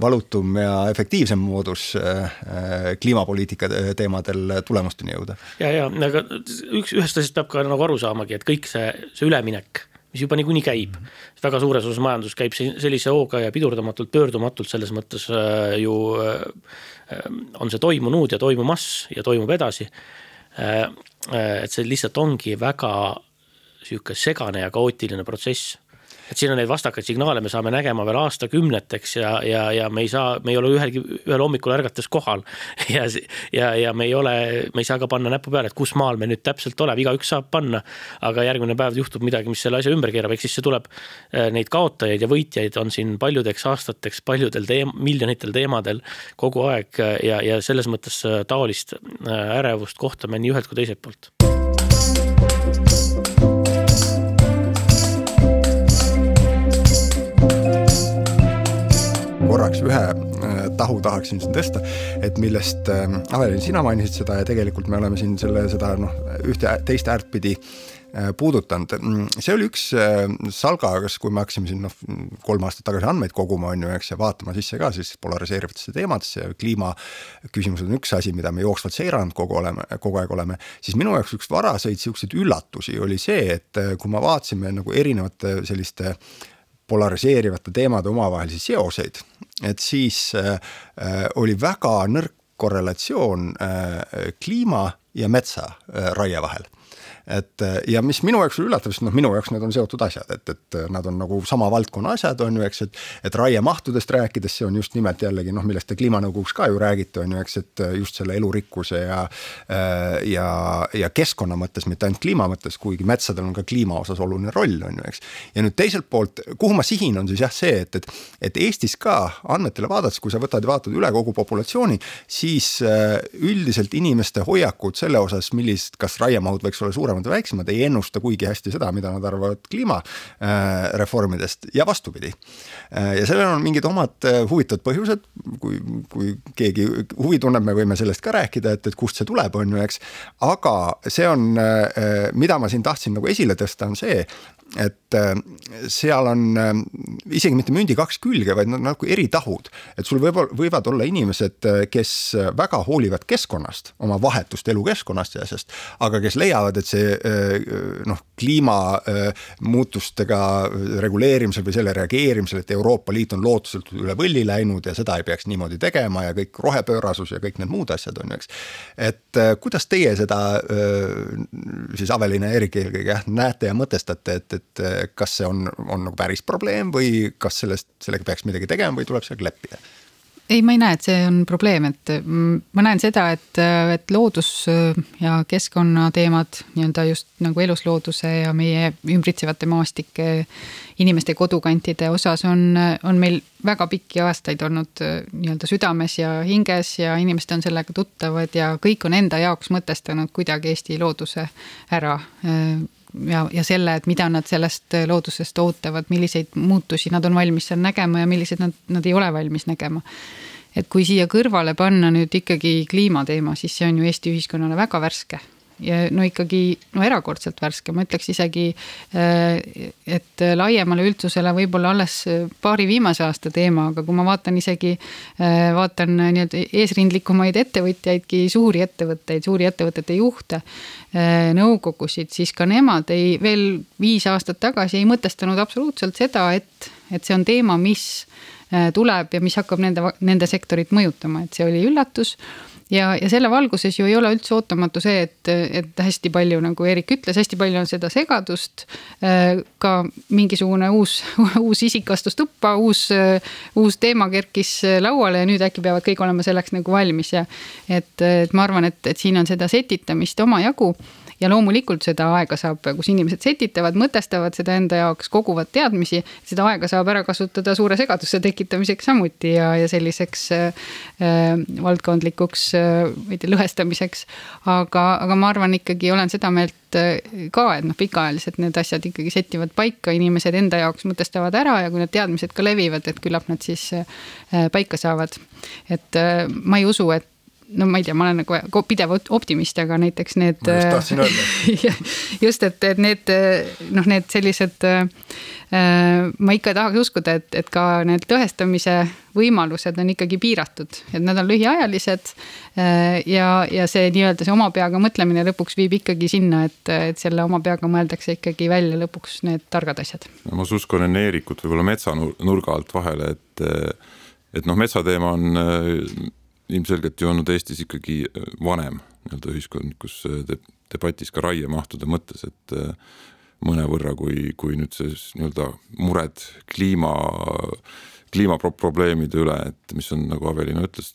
valutum ja efektiivsem moodus äh, äh, kliimapoliitika teemadel tulemusteni jõuda. ja, ja aga üks, ühest asjast peab ka nagu aru saamagi, et kõik see, see üleminek, mis juba niikuinii käib, väga suures osas majandus käib sellise hooga ja pidurdamatult, pöördumatult selles mõttes äh, ju on see toimunud ja toimumas ja toimub edasi. et see lihtsalt ongi väga sihuke segane ja kaootiline protsess et siin on neid vastakaid signaale, me saame nägema veel aastakümneteks ja, ja, ja me ei saa, me ei ole ühelgi, ühel hommikul ärgates kohal. ja, ja, ja me ei ole, me ei saa ka panna näppu peale, et kus maal me nüüd täpselt oleme, igaüks saab panna. aga järgmine päev juhtub midagi, mis selle asja ümber keerab, ehk siis see tuleb, äh, neid kaotajaid ja võitjaid on siin paljudeks aastateks, paljudel teem-, miljonitel teemadel kogu aeg ja, ja selles mõttes äh, taolist äh, ärevust kohtame nii ühelt kui teiselt poolt korraks ühe tahu tahaksin siin tõsta, et millest Avelin, sina mainisid seda ja tegelikult me oleme siin selle, seda noh, ühte teist äärt pidi Äh, puudutanud. See oli üks äh, salga, kas, kui me hakkasime siin noh, kolm aastat tagasi andmeid koguma, on ju, eks, ja vaatama sisse ka siis polariseerivatesse teemadesse ja kliimaküsimused on üks asi, mida me jooksvalt seiranud kogu oleme, kogu aeg oleme. siis minu jaoks üks varaseid siukseid üllatusi oli see, et äh, kui me vaatasime nagu erinevate selliste polariseerivate teemade omavahelisi seoseid, et siis äh, oli väga nõrk korrelatsioon äh, kliima ja metsa äh, raie vahel et ja mis minu jaoks oli üllatav, sest noh, minu jaoks need on seotud asjad, et, et nad on nagu sama valdkonna asjad, on ju, eks, et. et raiemahtudest rääkides, see on just nimelt jällegi noh, millest te kliimanõukogus ka ju räägite, on ju, eks, et just selle elurikkuse ja. ja, ja keskkonna mõttes, mitte ainult kliima mõttes, kuigi metsadel on ka kliima osas oluline roll, on ju, eks. ja nüüd teiselt poolt, kuhu ma sihin, on siis jah see, et, et, et Eestis ka andmetele vaadates, kui sa võtad ja vaatad üle kogu populatsiooni, siis üldiselt inimeste hoiakud selle osas, millised, kas raiemahud võiks olla suuremad suuremad või väiksemad, ei ennusta kuigi hästi seda, mida nad arvavad kliimareformidest ja vastupidi. Ja sellel on mingid omad äh, huvitavad põhjused, kui, kui keegi huvi tunneb, me võime sellest ka rääkida, et, et kust see tuleb, on ju, eks. aga see on, mida ma siin tahtsin nagu esile tõsta, on see, et äh, seal on äh, isegi mitte mündi kaks külge, vaid nad nagu eri tahud. et sul võib, võivad olla inimesed, äh, kes väga hoolivad keskkonnast, oma vahetust elukeskkonnast ja asjast, aga kes leiavad, et see noh, kliimamuutustega reguleerimisel või selle reageerimisel, et Euroopa Liit on lootuselt üle võlli läinud ja seda ei peaks niimoodi tegema ja kõik rohepöörasus ja kõik need muud asjad on ju, eks. et kuidas teie seda siis Aveline ja Erik eelkõige jah, näete ja mõtestate, et, et eh, kas see on, on nagu päris probleem või kas sellest, sellega peaks midagi tegema või tuleb sellega leppida? ei, ma ei näe, et see on probleem, et mm, ma näen seda, et, et loodus ja keskkonnateemad nii-öelda just nagu eluslooduse ja meie ümbritsevate maastike, inimeste kodukantide osas on, on meil väga pikki aastaid olnud nii-öelda südames ja hinges ja inimesed on sellega tuttavad ja kõik on enda jaoks mõtestanud kuidagi Eesti looduse ära ja, ja selle, et mida nad sellest loodusest ootavad, milliseid muutusi nad on valmis seal nägema ja milliseid nad, nad ei ole valmis nägema. et kui siia kõrvale panna nüüd ikkagi kliimateema, siis see on ju Eesti ühiskonnale väga värske no ikkagi no erakordselt värske, ma ütleks isegi, äh, et laiemale üldsusele võib-olla alles paari viimase aasta teema, aga kui ma vaatan isegi, äh, vaatan nii-öelda eesrindlikumaid ettevõtjaidki, suuri ettevõtteid, suuri ettevõtete juhte, äh, nõukogusid, siis ka nemad ei, veel viis aastat tagasi ei mõtestanud absoluutselt seda, et, et see on teema, mis tuleb ja mis hakkab nende, nende sektorit mõjutama, et see oli üllatus ja, ja selle valguses ju ei ole üldse ootamatu see, et, et hästi palju, nagu Eerik ütles, hästi palju on seda segadust. Äh, ka mingisugune uus, uus isik astus tuppa, uus, uus teema kerkis lauale ja nüüd äkki peavad kõik olema selleks nagu valmis ja. et, et ma arvan, et, et siin on seda setitamist omajagu ja loomulikult seda aega saab, kus inimesed setitavad, mõtestavad seda enda jaoks, koguvad teadmisi. seda aega saab ära kasutada suure segaduse tekitamiseks samuti ja, ja selliseks äh, valdkondlikuks äh, ei tea, lõhestamiseks. aga, aga ma arvan ikkagi olen seda meelt äh, ka, et noh, pikaajaliselt need asjad ikkagi settivad paika, inimesed enda jaoks mõtestavad ära ja kui need teadmised ka levivad, et küllap nad siis äh, paika saavad. et äh, ma ei usu, et no ma ei tea, ma olen nagu pidev optimist, aga näiteks need. ma just tahtsin öelda just, et, et need noh, need sellised äh,. ma ikka tahaks uskuda, et, et ka need tõestamise võimalused on ikkagi piiratud, et nad on lühiajalised äh,. ja, ja see nii-öelda see oma peaga mõtlemine lõpuks viib ikkagi sinna, et, et selle oma peaga mõeldakse ikkagi välja lõpuks need targad asjad. ma suskun Eerikut võib-olla metsanurga alt vahele, et, et noh, metsateema on ilmselgelt ju olnud Eestis ikkagi äh, vanem nii-öelda ühiskondlikus äh, debatis ka raiemahtude mõttes, et äh, mõnevõrra, kui, kui nüüd see nii-öelda mured kliima, kliimaprobleemide üle, et mis on nagu Avelina ütles,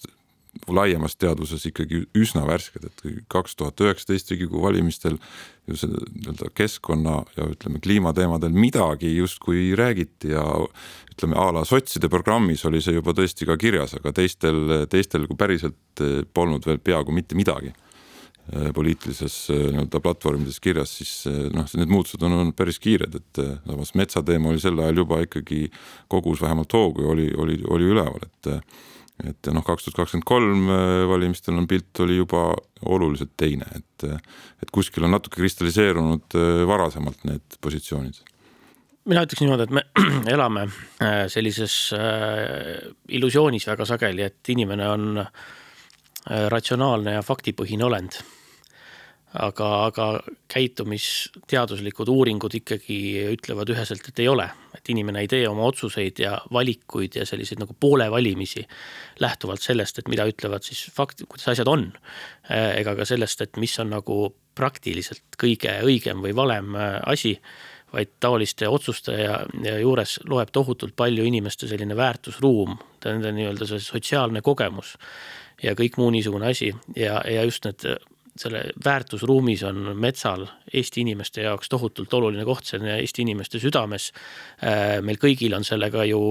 laiemas teadvuses ikkagi üsna värsked, et kaks tuhat üheksateist Riigikogu valimistel ju selle nii-öelda keskkonna ja ütleme, kliimateemadel midagi justkui räägiti ja ütleme a la sotside programmis oli see juba tõesti ka kirjas, aga teistel, teistel kui päriselt polnud veel peaaegu mitte midagi. poliitilises nii-öelda platvormides kirjas, siis noh, need muutused on olnud päris kiired, et samas metsateema oli sel ajal juba ikkagi kogus vähemalt hoogu ja oli, oli, oli üleval, et et noh, kaks tuhat kakskümmend kolm valimistel on pilt oli juba oluliselt teine, et, et kuskil on natuke kristalliseerunud varasemalt need positsioonid mina ütleks niimoodi, et me elame äh, sellises äh, illusioonis väga sageli, et inimene on äh, ratsionaalne ja faktipõhine olend. Aga, aga käitumisteaduslikud uuringud ikkagi ütlevad üheselt, et ei ole, et inimene ei tee oma otsuseid ja valikuid ja selliseid nagu poolevalimisi lähtuvalt sellest, et mida ütlevad siis fakt, kuidas asjad on. ega ka sellest, et mis on nagu praktiliselt kõige õigem või valem asi vaid taoliste otsuste ja, ja juures loeb tohutult palju inimeste selline väärtusruum, nende nii-öelda see sotsiaalne kogemus ja kõik muu niisugune asi ja, ja just need selle väärtusruumis on metsal Eesti inimeste jaoks tohutult oluline koht, see on Eesti inimeste südames. Äh, meil kõigil on sellega ju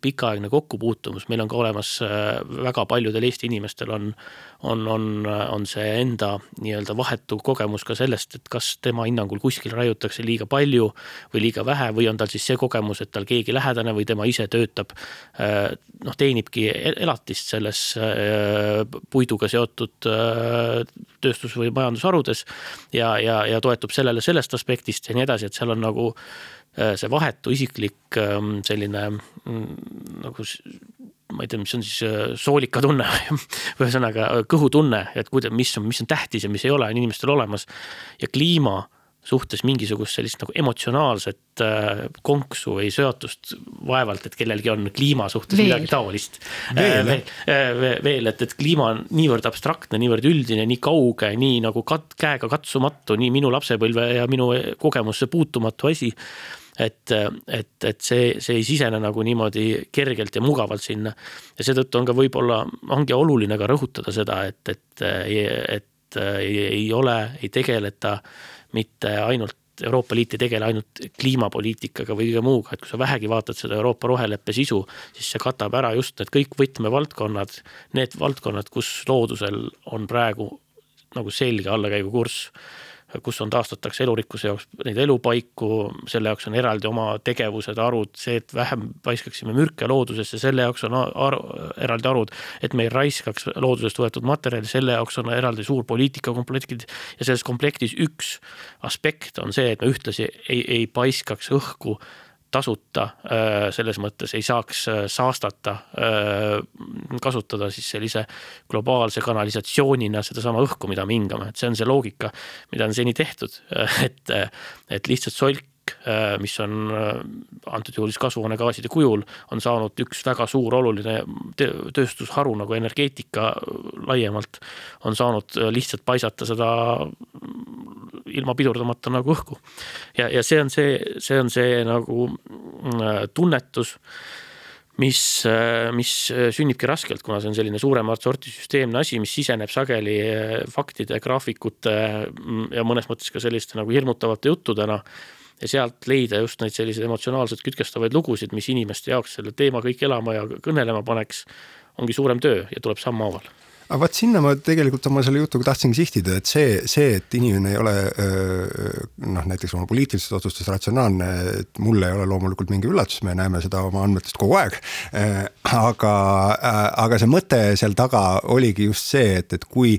pikaaegne kokkupuutumus, meil on ka olemas äh, väga paljudel Eesti inimestel on, on, on, on see enda nii-öelda vahetu kogemus ka sellest, et kas tema hinnangul kuskil raiutakse liiga palju või liiga vähe või on tal siis see kogemus, et tal keegi lähedane või tema ise töötab. Äh, noh, teenibki elatist selles äh, puiduga seotud äh, tööstus- või majandusharudes ja, ja, ja toetub sellele sellest aspektist ja nii edasi, et seal on nagu see vahetu isiklik ähm, selline mm, nagu ma ei tea, mis on siis äh, soolikatunne ühesõnaga äh, kõhutunne, et kuida-, mis on, mis on tähtis ja mis ei ole, on inimestel olemas. ja kliima suhtes mingisugust sellist nagu emotsionaalset äh, konksu või seotust vaevalt, et kellelgi on kliima suhtes veel. midagi taolist. veel, veel, et, et kliima on niivõrd abstraktne, niivõrd üldine, nii kauge, nii nagu kat-, käega katsumatu, nii minu lapsepõlve ja minu kogemusse puutumatu asi et, et, et see, see ei sisene nagu niimoodi kergelt ja mugavalt sinna. ja seetõttu on ka võib-olla, ongi oluline ka rõhutada seda, et, et, et ei, ei ole, ei tegeleta mitte ainult Euroopa Liit ei tegele ainult kliimapoliitikaga või kõige muuga, et kui sa vähegi vaatad seda Euroopa roheleppe sisu, siis see katab ära just need kõik võtmevaldkonnad, need valdkonnad, kus loodusel on praegu nagu selge allakäigukurss kus on, taastatakse elurikkuse jaoks neid elupaiku, selle jaoks on eraldi oma tegevused, arud, see, et vähem paiskaksime mürke loodusesse, selle jaoks on ar eraldi arud, et me ei raiskaks loodusest võetud materjali, selle jaoks on eraldi suur poliitikakomplektid ja selles komplektis üks aspekt on see, et me ühtlasi ei, ei paiskaks õhku tasuta äh, selles mõttes ei saaks äh, saastata, äh, kasutada siis sellise globaalse kanalisatsioonina sedasama õhku, mida me hingame, et see on see loogika, mida on seni tehtud, et, et lihtsalt solk mis on antud juhul siis kasvuhoonegaaside kujul, on saanud üks väga suur oluline tööstusharu nagu energeetika laiemalt, on saanud lihtsalt paisata seda ilma pidurdamata nagu õhku. ja, ja see on see, see on see nagu mm, tunnetus mis, mis sünnibki raskelt, kuna see on selline suuremat sorti süsteemne asi, mis siseneb sageli faktide, graafikute mm, ja mõnes mõttes ka selliste nagu hirmutavate juttudena. Ja sealt leida just neid selliseid emotsionaalselt kütkestavaid lugusid, mis inimeste jaoks selle teema kõik elama ja kõnelema paneks, ongi suurem töö ja tuleb sammhaaval aga vot sinna ma tegelikult oma selle jutuga tahtsingi sihtida, et see, see, et inimene ei ole noh, näiteks oma poliitilistes otsustes ratsionaalne, et mulle ei ole loomulikult mingi üllatus, me näeme seda oma andmetest kogu aeg. aga, aga see mõte seal taga oligi just see, et, et kui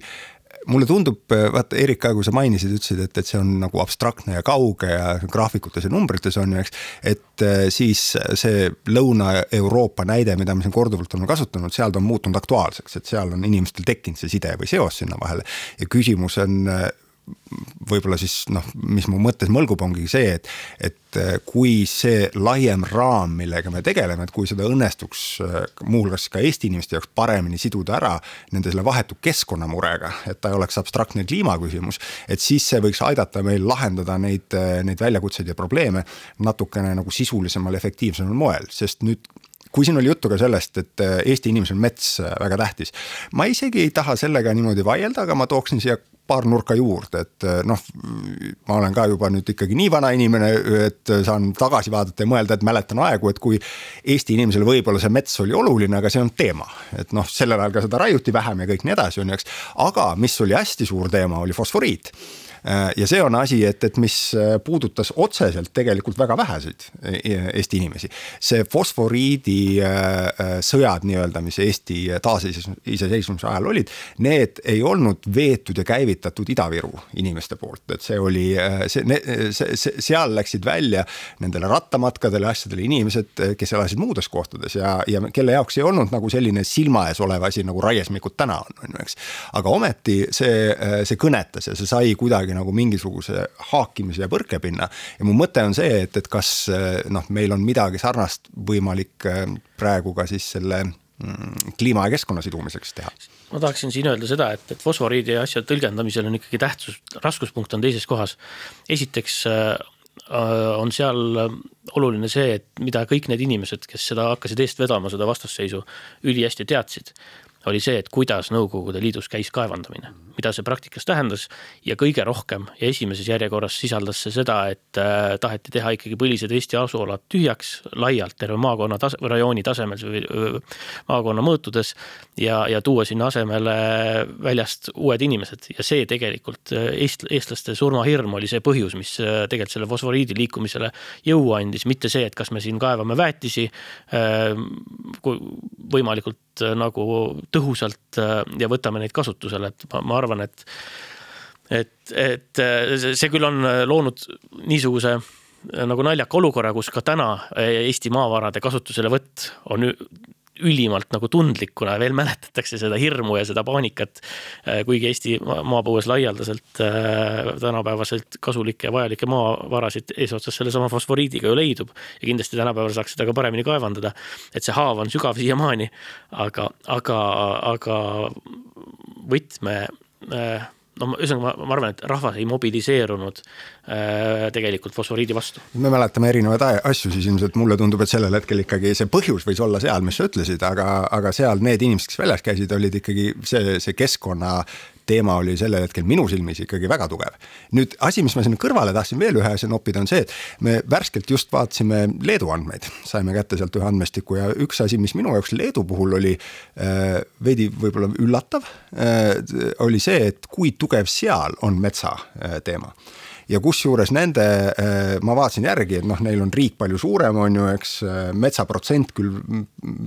mulle tundub, vaata Erik ka, kui sa mainisid, ütlesid, et, et see on nagu abstraktne ja kauge ja graafikutes ja numbrites on ju, eks. et eh, siis see Lõuna-Euroopa näide, mida me siin korduvalt oleme kasutanud, seal ta on muutunud aktuaalseks, et seal on inimestel tekkinud see side või seos sinna vahele. ja küsimus on eh, võib-olla siis noh, mis mu mõttes mõlgub, ongi see, et, et äh, kui see laiem raam, millega me tegeleme, et kui seda õnnestuks äh, muuhulgas ka Eesti inimeste jaoks paremini siduda ära nende selle vahetu keskkonnamurega, et ta ei oleks abstraktne kliimaküsimus, et siis see võiks aidata meil lahendada neid, äh, neid väljakutseid ja probleeme natukene nagu sisulisemal, efektiivsemal moel, sest nüüd kui siin oli juttu ka sellest, et Eesti inimesel mets väga tähtis. ma isegi ei taha sellega niimoodi vaielda, aga ma tooksin siia paar nurka juurde, et noh, ma olen ka juba nüüd ikkagi nii vana inimene, et saan tagasi vaadata ja mõelda, et mäletan aegu, et kui Eesti inimesele võib-olla see mets oli oluline, aga see olnud teema. et noh, sellel ajal ka seda raiuti vähem ja kõik nii edasi, on ju, eks. aga mis oli hästi suur teema, oli fosforiit ja see on asi, et, et mis äh, puudutas otseselt tegelikult väga väheseid äh, Eesti inimesi. see fosforiidi sõjad nii-öelda, mis Eesti taasiseseisvumise ajal olid, need ei olnud veetud ja käivitatud Ida-Viru inimeste poolt, et see oli, see, see, see, seal läksid välja nendele rattamatkadele, asjadele inimesed, kes elasid muudes kohtades ja, ja kelle jaoks ei olnud nagu selline silma ees olev asi nagu raiesmikud täna on, on ju, eks. aga ometi see, see kõnetas ja see sai kuidagi kuidagi nagu mingisuguse haakimise ja põrkepinna. ja mu mõte on see, et, et kas noh, meil on midagi sarnast võimalik äh, praegu ka siis selle mm, kliima ja keskkonna sidumiseks teha? ma tahaksin siin öelda seda, et, et fosforiidi asja tõlgendamisel on ikkagi tähtsus, raskuspunkt on teises kohas. esiteks äh, on seal oluline see, et mida kõik need inimesed, kes seda hakkasid eest vedama, seda vastasseisu ülihästi teadsid oli see, et kuidas Nõukogude Liidus käis kaevandamine, mida see praktikas tähendas ja kõige rohkem ja esimeses järjekorras sisaldas see seda, et äh, taheti teha ikkagi põlised Eesti asualad tühjaks laialt terve maakonna tase, rajooni tasemel või maakonna mõõtudes ja, ja tuua sinna asemele väljast uued inimesed. Ja see tegelikult äh, eest-, eestlaste surmahirm oli see põhjus, mis äh, tegelikult selle fosforiidi liikumisele jõu andis, mitte see, et kas me siin kaevame väetisi võimalikult nagu tõhusalt äh, ja võtame neid kasutusele, et ma, ma arvan, et et, et äh, see küll on äh, loonud niisuguse nagu naljaka olukorra, kus ka täna Eesti maavarade kasutuselevõtt on ülimalt nagu tundlik, kuna veel mäletatakse seda hirmu ja seda paanikat. kuigi Eesti maapõues laialdaselt tänapäevaselt kasulikke ja vajalikke maavarasid eesotsas sellesama fosforiidiga ju leidub. ja kindlasti tänapäeval saaks seda ka paremini kaevandada. et see haav on sügav siiamaani, aga, aga, aga võtme no ühesõnaga, ma arvan, et rahvas ei mobiliseerunud äh, tegelikult fosforiidi vastu. me mäletame erinevaid asju, siis ilmselt mulle tundub, et sellel hetkel ikkagi see põhjus võis olla seal, mis sa ütlesid, aga, aga seal need inimesed, kes väljas käisid, olid ikkagi see, see keskkonna teema oli sellel hetkel minu silmis ikkagi väga tugev. nüüd asi, mis ma sinna kõrvale tahtsin veel ühe asja noppida, on see, et me värskelt just vaatasime Leedu andmeid, saime kätte sealt ühe andmestiku ja üks asi, mis minu jaoks Leedu puhul oli äh, veidi võib-olla üllatav äh,, oli see, et kui tugev seal on metsa äh, teema ja kusjuures nende, äh, ma vaatasin järgi, et noh, neil on riik palju suurem, on ju, eks, äh, metsaprotsent küll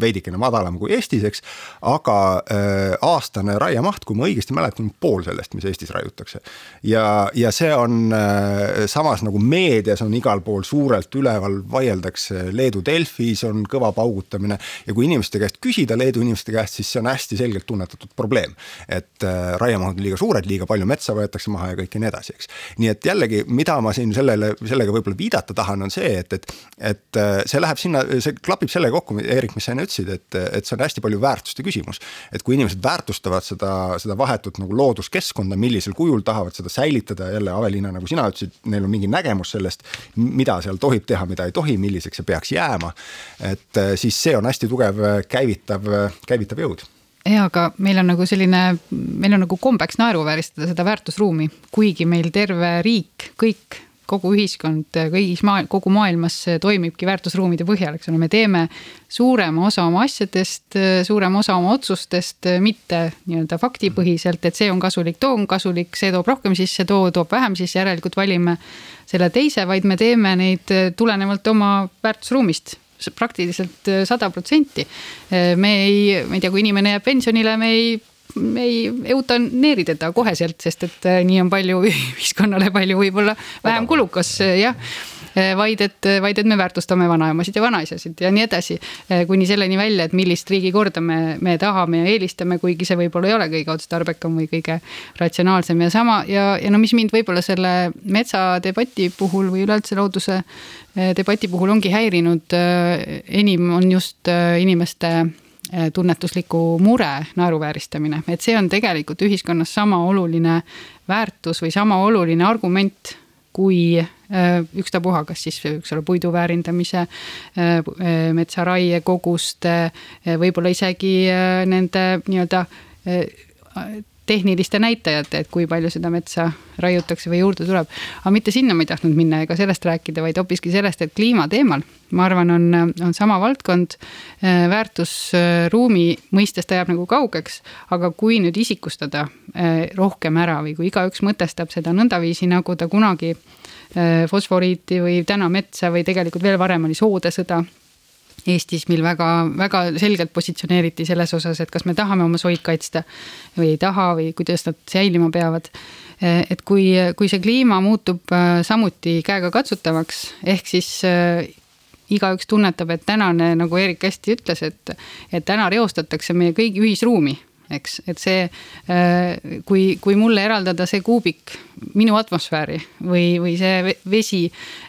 veidikene madalam kui Eestis, eks. aga äh, aastane raiemaht, kui ma õigesti mäletan, pool sellest, mis Eestis raiutakse. ja, ja see on samas nagu meedias on igal pool suurelt üleval, vaieldakse, Leedu Delfis on kõva paugutamine. ja kui inimeste käest küsida, Leedu inimeste käest, siis see on hästi selgelt tunnetatud probleem. et raiemahud on liiga suured, liiga palju metsa võetakse maha ja kõik ja nii edasi, eks. nii et jälle jällegi, mida ma siin sellele, sellega võib-olla viidata tahan, on see, et, et, et äh, see läheb sinna, see klapib sellega kokku, Eerik, mis sa enne ütlesid, et, et see on hästi palju väärtuste küsimus. et kui inimesed väärtustavad seda, seda vahetut nagu looduskeskkonda, millisel kujul tahavad seda säilitada, jälle Aveliina, nagu sina ütlesid, neil on mingi nägemus sellest, mida seal tohib teha, mida ei tohi, milliseks see peaks jääma. et äh, siis see on hästi tugev käivitav, käivitav jõud ja aga meil on nagu selline, meil on nagu kombeks naeruvääristada seda väärtusruumi, kuigi meil terve riik, kõik, kogu ühiskond kõigis maa, kogu maailmas toimibki väärtusruumide põhjal, eks ole, me teeme suurema osa oma asjadest, suurema osa oma otsustest mitte nii-öelda faktipõhiselt, et see on kasulik, too on kasulik, see toob rohkem sisse, too toob vähem sisse, järelikult valime selle teise, vaid me teeme neid tulenevalt oma väärtusruumist praktiliselt äh, sada protsenti. Äh, me ei, ma ei tea, kui inimene jääb pensionile, me ei me ei eutaneeri teda koheselt, sest et äh, nii on palju ühiskonnale palju võib-olla vähem kulukas jah vaid et, vaid et me väärtustame vanaemasid ja vanaisasid ja nii edasi. kuni selleni välja, et millist riigikorda me, me tahame ja eelistame, kuigi see võib-olla ei ole kõige otstarbekam või kõige ratsionaalsem ja sama ja, ja no mis mind võib-olla selle metsadebati puhul või üleüldse looduse Eh, debati puhul ongi häirinud eh, enim on just eh, inimeste tunnetusliku mure naeruvääristamine, et see on tegelikult ühiskonnas sama oluline väärtus või sama oluline argument kui ükstapuha, kas siis, eks ole, puidu väärindamise, metsaraie koguste, võib-olla isegi nende nii-öelda tehniliste näitajate, et kui palju seda metsa raiutakse või juurde tuleb. aga mitte sinna ma ei tahtnud minna ega sellest rääkida, vaid hoopiski sellest, et kliimateemal, ma arvan, on, on sama valdkond. Äh, väärtusruumi mõistes ta jääb nagu kaugeks, aga kui nüüd isikustada äh, rohkem ära või kui igaüks mõtestab seda nõndaviisi, nagu ta kunagi äh, fosforiiti või täna metsa või tegelikult veel varem oli soodesõda Eestis, mil väga, väga selgelt positsioneeriti selles osas, et kas me tahame oma soid kaitsta või ei taha või kuidas nad säilima peavad. et kui, kui see kliima muutub äh, samuti käegakatsutavaks, ehk siis äh, igaüks tunnetab, et tänane, nagu Eerik hästi ütles, et, et täna reostatakse meie kõigi ühisruumi eks, et see, äh, kui, kui mulle eraldada see kuubik minu atmosfääri või, või see vesi,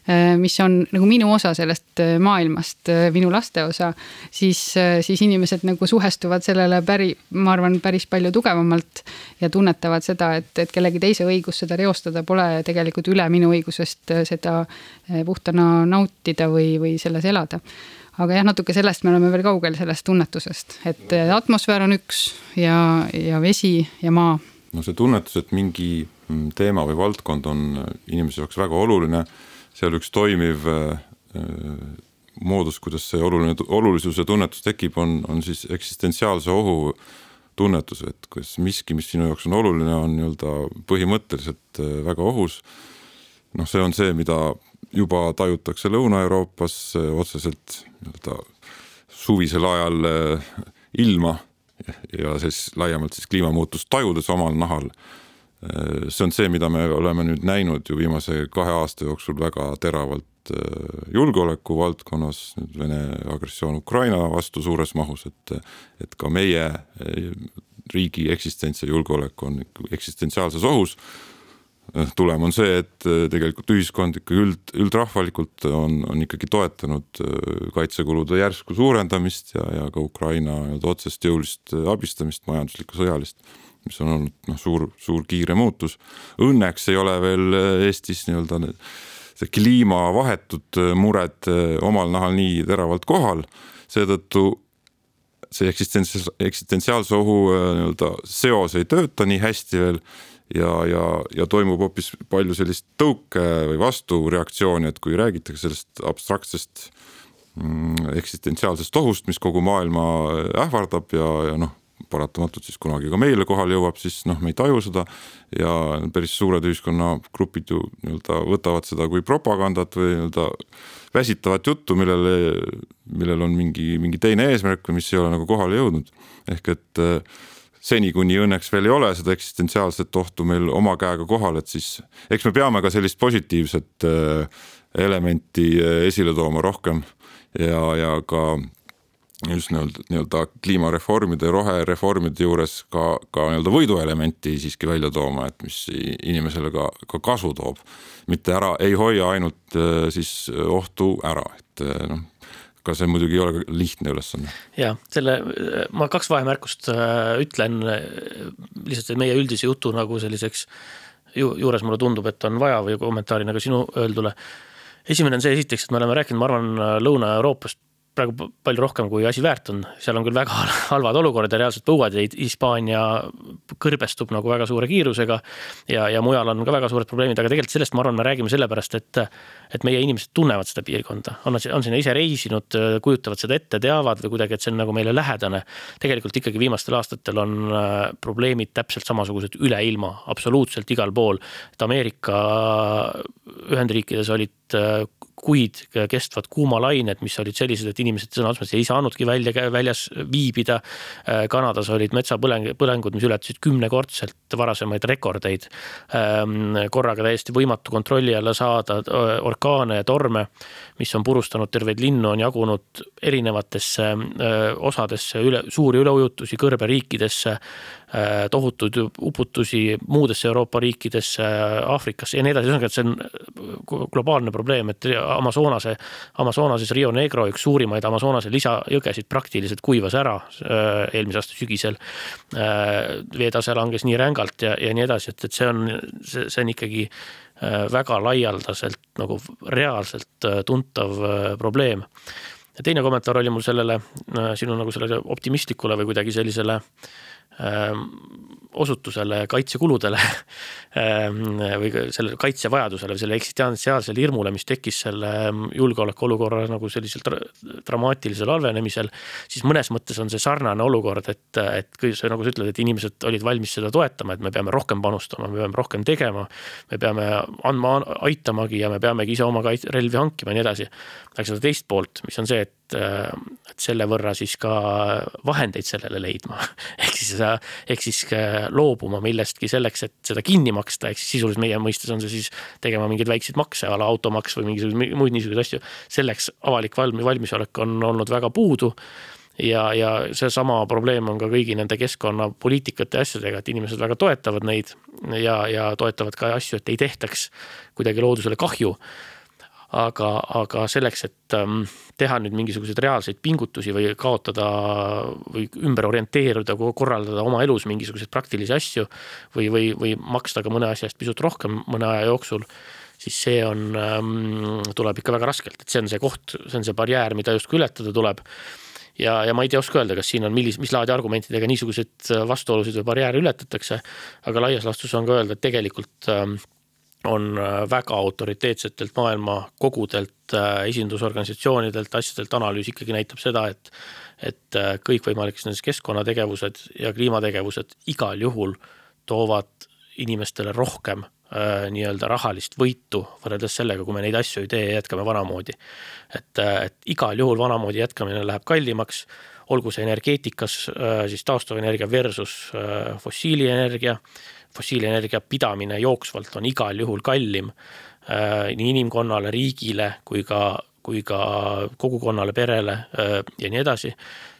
äh, mis on nagu minu osa sellest äh, maailmast, minu laste osa, siis, siis inimesed nagu suhestuvad sellele päri, ma arvan, päris palju tugevamalt ja tunnetavad seda, et, et kellegi teise õigus seda reostada pole tegelikult üle minu õigusest seda puhtana nautida või, või selles elada aga jah, natuke sellest me oleme veel kaugel, sellest tunnetusest, et atmosfäär on üks ja, ja vesi ja maa. no see tunnetus, et mingi mm, teema või valdkond on inimese jaoks väga oluline, seal üks toimiv äh, moodus, kuidas see oluline, olulisuse tunnetus tekib, on, on siis eksistentsiaalse ohu tunnetus, et kas miski, mis sinu jaoks on oluline, on nii-öelda põhimõtteliselt äh, väga ohus. noh, see on see, mida juba tajutakse Lõuna-Euroopas otseselt nii-öelda suvisel ajal eh, ilma ja siis laiemalt siis kliimamuutust tajudes omal nahal. Eh, see on see, mida me oleme nüüd näinud ju viimase kahe aasta jooksul väga teravalt eh, julgeoleku valdkonnas, nüüd Vene agressioon Ukraina vastu suures mahus, et, et ka meie riigi eksistents ja julgeolek on eksistentsiaalses ohus tulem on see, et äh, tegelikult ühiskond ikka üld, üldrahvalikult on, on ikkagi toetanud äh, kaitsekulude järsku suurendamist ja, ja ka Ukraina otsest jõulist äh, abistamist, majanduslikku, sõjalist, mis on olnud noh, suur, suur kiire muutus. Õnneks ei ole veel Eestis nii-öelda see kliima vahetud mured omal nahal nii teravalt kohal, seetõttu see eksistentsiaalse, eksistentsiaalse ohu nii-öelda seos ei tööta nii hästi veel ja, ja, ja toimub hoopis palju sellist tõuke või vastureaktsiooni, et kui räägitakse sellest abstraktsest mm, eksistentsiaalsest ohust, mis kogu maailma ähvardab ja, ja noh, paratamatult siis kunagi ka meile kohale jõuab, siis noh, me ei taju seda. ja päris suured ühiskonnagrupid ju nii-öelda võtavad seda kui propagandat või nii-öelda väsitavat juttu, millele, millel on mingi, mingi teine eesmärk või mis ei ole nagu kohale jõudnud. ehk et äh, seni, kuni õnneks veel ei ole seda eksistentsiaalset ohtu meil oma käega kohal, et siis eks me peame ka sellist positiivset äh, elementi äh, esile tooma rohkem ja, ja ka just nii-öelda, kliimareformide, rohereformide juures ka, ka nii-öelda võiduelementi siiski välja tooma, et mis inimesele ka, ka kasu toob. mitte ära, ei hoia ainult äh, siis ohtu ära, et noh aga see muidugi ei ole lihtne ülesanne. ja selle, ma kaks vahemärkust äh, ütlen äh, lihtsalt meie üldise jutu nagu selliseks ju, juures mulle tundub, et on vaja või kommentaarina ka sinu öeldule. esimene on see esiteks, et me oleme rääkinud, ma arvan, Lõuna-Euroopast praegu palju rohkem, kui asi väärt on, seal on küll väga halvad olukorrad ja reaalselt põuad ja Hispaania kõrbestub nagu väga suure kiirusega. ja, ja mujal on ka väga suured probleemid, aga tegelikult sellest ma arvan, me räägime sellepärast, et, et meie inimesed tunnevad seda piirkonda, on nad, on sinna ise reisinud, kujutavad seda ette, teavad või kuidagi, et see on nagu meile lähedane. tegelikult ikkagi viimastel aastatel on äh, probleemid täpselt samasugused üle ilma, absoluutselt igal pool. et Ameerika Ühendriikides olid äh, kuid kestvad kuumalained, mis olid sellised, et inimesed sõna otseses mõttes ei saanudki välja, väljas viibida. Äh, Kanadas olid metsapõleng, põlengud, mis ületasid kümnekordselt varasemaid rekordeid. Ähm, korraga täiesti võimatu kontrolli alla saada, äh, orkaane ja torme, mis on purustanud terveid linnu, on jagunud erinevatesse osadesse üle, suuri üleujutusi kõrberiikidesse Äh, tohutuid uputusi muudesse Euroopa riikidesse, Aafrikasse ja nii edasi, ühesõnaga, et see on äh, globaalne probleem, et Amazonase, Amazonases Rio Negro, üks suurimaid Amazonase lisajõgesid praktiliselt kuivas ära äh, eelmise aasta sügisel. veetase langes nii rängalt ja, ja nii edasi, et, et see on, see, see on ikkagi väga laialdaselt nagu reaalselt tuntav probleem ja teine kommentaar oli mul sellele sinu nagu sellele optimistlikule või kuidagi sellisele äh, osutusele kaitsekuludele või selle kaitsevajadusele või selle eksistentsiaalsele hirmule, mis tekkis selle julgeolekuolukorra nagu sellisel dramaatilisel halvenemisel, siis mõnes mõttes on see sarnane olukord, et, et kui sa nagu sa ütled, et inimesed olid valmis seda toetama, et me peame rohkem panustama, me peame rohkem tegema, me peame andma, aitamagi ja me peamegi ise oma relvi hankima ja nii edasi. aga seda teist poolt, mis on see, et et selle võrra siis ka vahendeid sellele leidma. ehk siis, ehk siis loobuma millestki selleks, et seda kinni maksta, ehk siis sisuliselt meie mõistes on see siis tegema mingeid väikseid makse a la automaks või mingisuguseid muid niisuguseid asju. selleks avalik valmi-, valmisolek on olnud väga puudu ja, ja seesama probleem on ka kõigi nende keskkonnapoliitikate ja asjadega, et inimesed väga toetavad neid ja, ja toetavad ka asju, et ei tehtaks kuidagi loodusele kahju aga, aga selleks, et ähm, teha nüüd mingisuguseid reaalseid pingutusi või kaotada või ümber orienteeruda, korraldada oma elus mingisuguseid praktilisi asju või, või, või maksta ka mõne asja eest pisut rohkem mõne aja jooksul, siis see on ähm,, tuleb ikka väga raskelt, et see on see koht, see on see barjäär, mida justkui ületada tuleb. Ja, ja ma ei tea, oska öelda, kas siin on millis, mis laadi argumentidega niisuguseid vastuolusid või barjääre ületatakse, aga laias laastus on ka öelda, et tegelikult ähm, on äh, väga autoriteetsetelt maailma kogudelt, äh, esindusorganisatsioonidelt, asjadelt analüüs ikkagi näitab seda, et et äh, kõikvõimalikud nendes keskkonnategevused ja kliimategevused igal juhul toovad inimestele rohkem äh, nii-öelda rahalist võitu võrreldes sellega, kui me neid asju ei tee ja jätkame vanamoodi. et, et igal juhul vanamoodi jätkamine läheb kallimaks, olgu see energeetikas äh, siis taastuvenergia versus äh, fossiilienergia fossiilenergia pidamine jooksvalt on igal juhul kallim äh, nii inimkonnale, riigile kui ka, kui ka kogukonnale, perele ja nii edasi.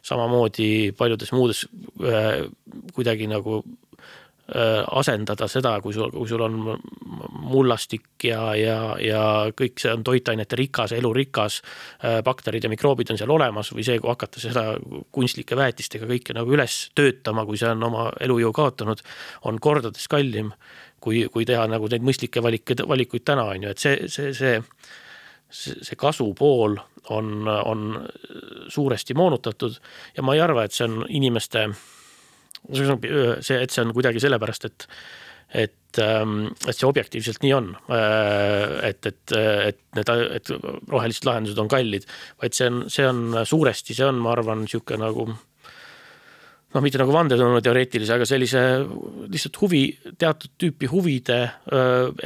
samamoodi paljudes muudes kuidagi nagu asendada seda, kui sul, kui sul on mullastik ja, ja, ja kõik see on toitainete rikas, elurikas, äh, bakterid ja mikroobid on seal olemas või see, kui hakata seda kunstlike väetistega kõike nagu üles töötama, kui see on oma elujõu kaotanud, on kordades kallim kui, kui teha nagu neid mõistlikke valikuid, valikuid täna on ju, et see, see, see see, kasu pool on, on suuresti moonutatud ja ma ei arva, et see on inimeste see, et see on kuidagi sellepärast, et et, ähm, et see objektiivselt nii on. Äh, et, et, et need, et rohelised lahendused on kallid, vaid see on, see on suuresti, see on, ma arvan, niisugune nagu noh, mitte nagu vandenõuteoreetilise, aga sellise lihtsalt huvi, teatud tüüpi huvide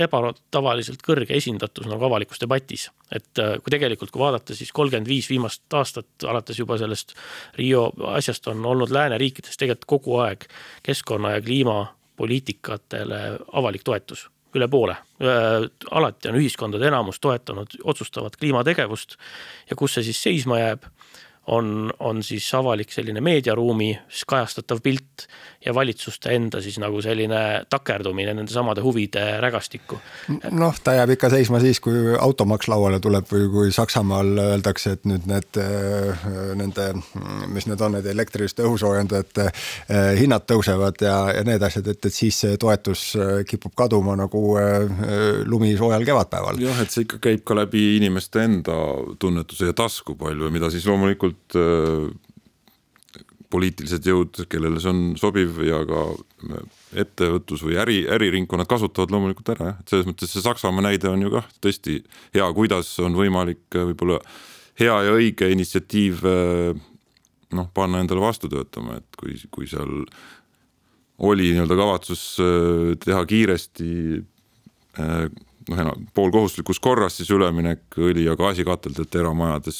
ebatavaliselt kõrge esindatus nagu avalikus debatis. et kui tegelikult, kui vaadata, siis kolmkümmend viis viimast aastat, alates juba sellest Rio asjast on olnud lääneriikides tegelikult kogu aeg keskkonna ja kliimapoliitikatele avalik toetus üle poole. alati on ühiskondade enamus toetanud otsustavat kliimategevust ja kus see siis seisma jääb on, on siis avalik selline meediaruumi kajastatav pilt ja valitsuste enda siis nagu selline takerdumine nende samade huvide rägastikku. noh, ta jääb ikka seisma siis, kui automaks lauale tuleb või kui Saksamaal öeldakse, et nüüd need äh, nende, mis need on, need elektriliste õhusoojendajate äh, hinnad tõusevad ja, ja need asjad, et, et siis see toetus äh, kipub kaduma nagu lumi soojal kevadpäeval. jah, et see ikka käib ka läbi inimeste enda tunnetuse ja tasku palju, mida siis loomulikult loomulikult äh, poliitilised jõud, kellele see on sobiv ja ka äh, ettevõtlus või äri, äriringkonnad kasutavad loomulikult ära jah, et selles mõttes see Saksamaa näide on ju kah tõesti hea, kuidas on võimalik äh, võib-olla hea ja õige initsiatiiv noh, panna endale vastu töötama, et kui, kui seal oli nii-öelda kavatsus teha kiiresti noh, poolkohustuslikus korras siis üleminek õli- ja gaasikateldelt eramajades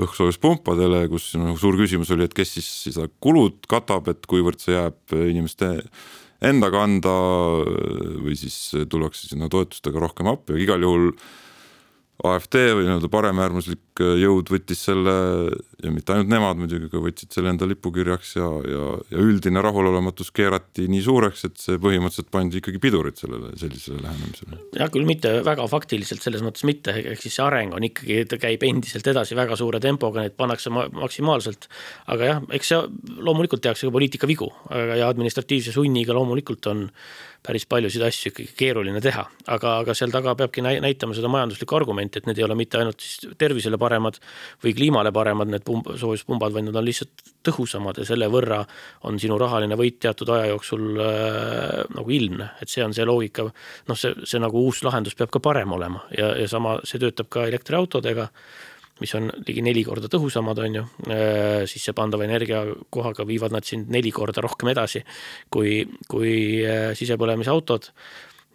õhksoojuspumpadele, kus noh, suur küsimus oli, et kes siis seda kulud katab, et kuivõrd see jääb inimeste enda kanda või siis tullakse sinna toetustega rohkem appi, aga igal juhul AfD või nii-öelda paremäärmuslik jõud võttis selle ja mitte ainult nemad muidugi, aga võtsid selle enda lipukirjaks ja, ja, ja üldine rahulolematus keerati nii suureks, et see põhimõtteliselt pandi ikkagi pidurit sellele sellisele lähenemisele. jah, küll mitte väga faktiliselt selles mõttes mitte, ehk siis see areng on ikkagi, ta käib endiselt edasi väga suure tempoga, neid pannakse maksimaalselt. aga jah, eks see loomulikult tehakse ka poliitika vigu ja administratiivse sunniga loomulikult on päris paljusid asju ikkagi keeruline teha, aga, aga seal taga peabki näitama seda majanduslikku argumenti, et need ei ole mitte ainult siis tervisele parem paremad või kliimale paremad, need pumb, soojuspumbad, vaid nad on lihtsalt tõhusamad ja selle võrra on sinu rahaline võit teatud aja jooksul äh, nagu ilmne, et see on see loogika. noh, see, see nagu uus lahendus peab ka parem olema ja, ja sama, see töötab ka elektriautodega mis on ligi neli korda tõhusamad, on ju, äh, sissepandava energia kohaga viivad nad sind neli korda rohkem edasi kui, kui äh, sisepõlemisautod.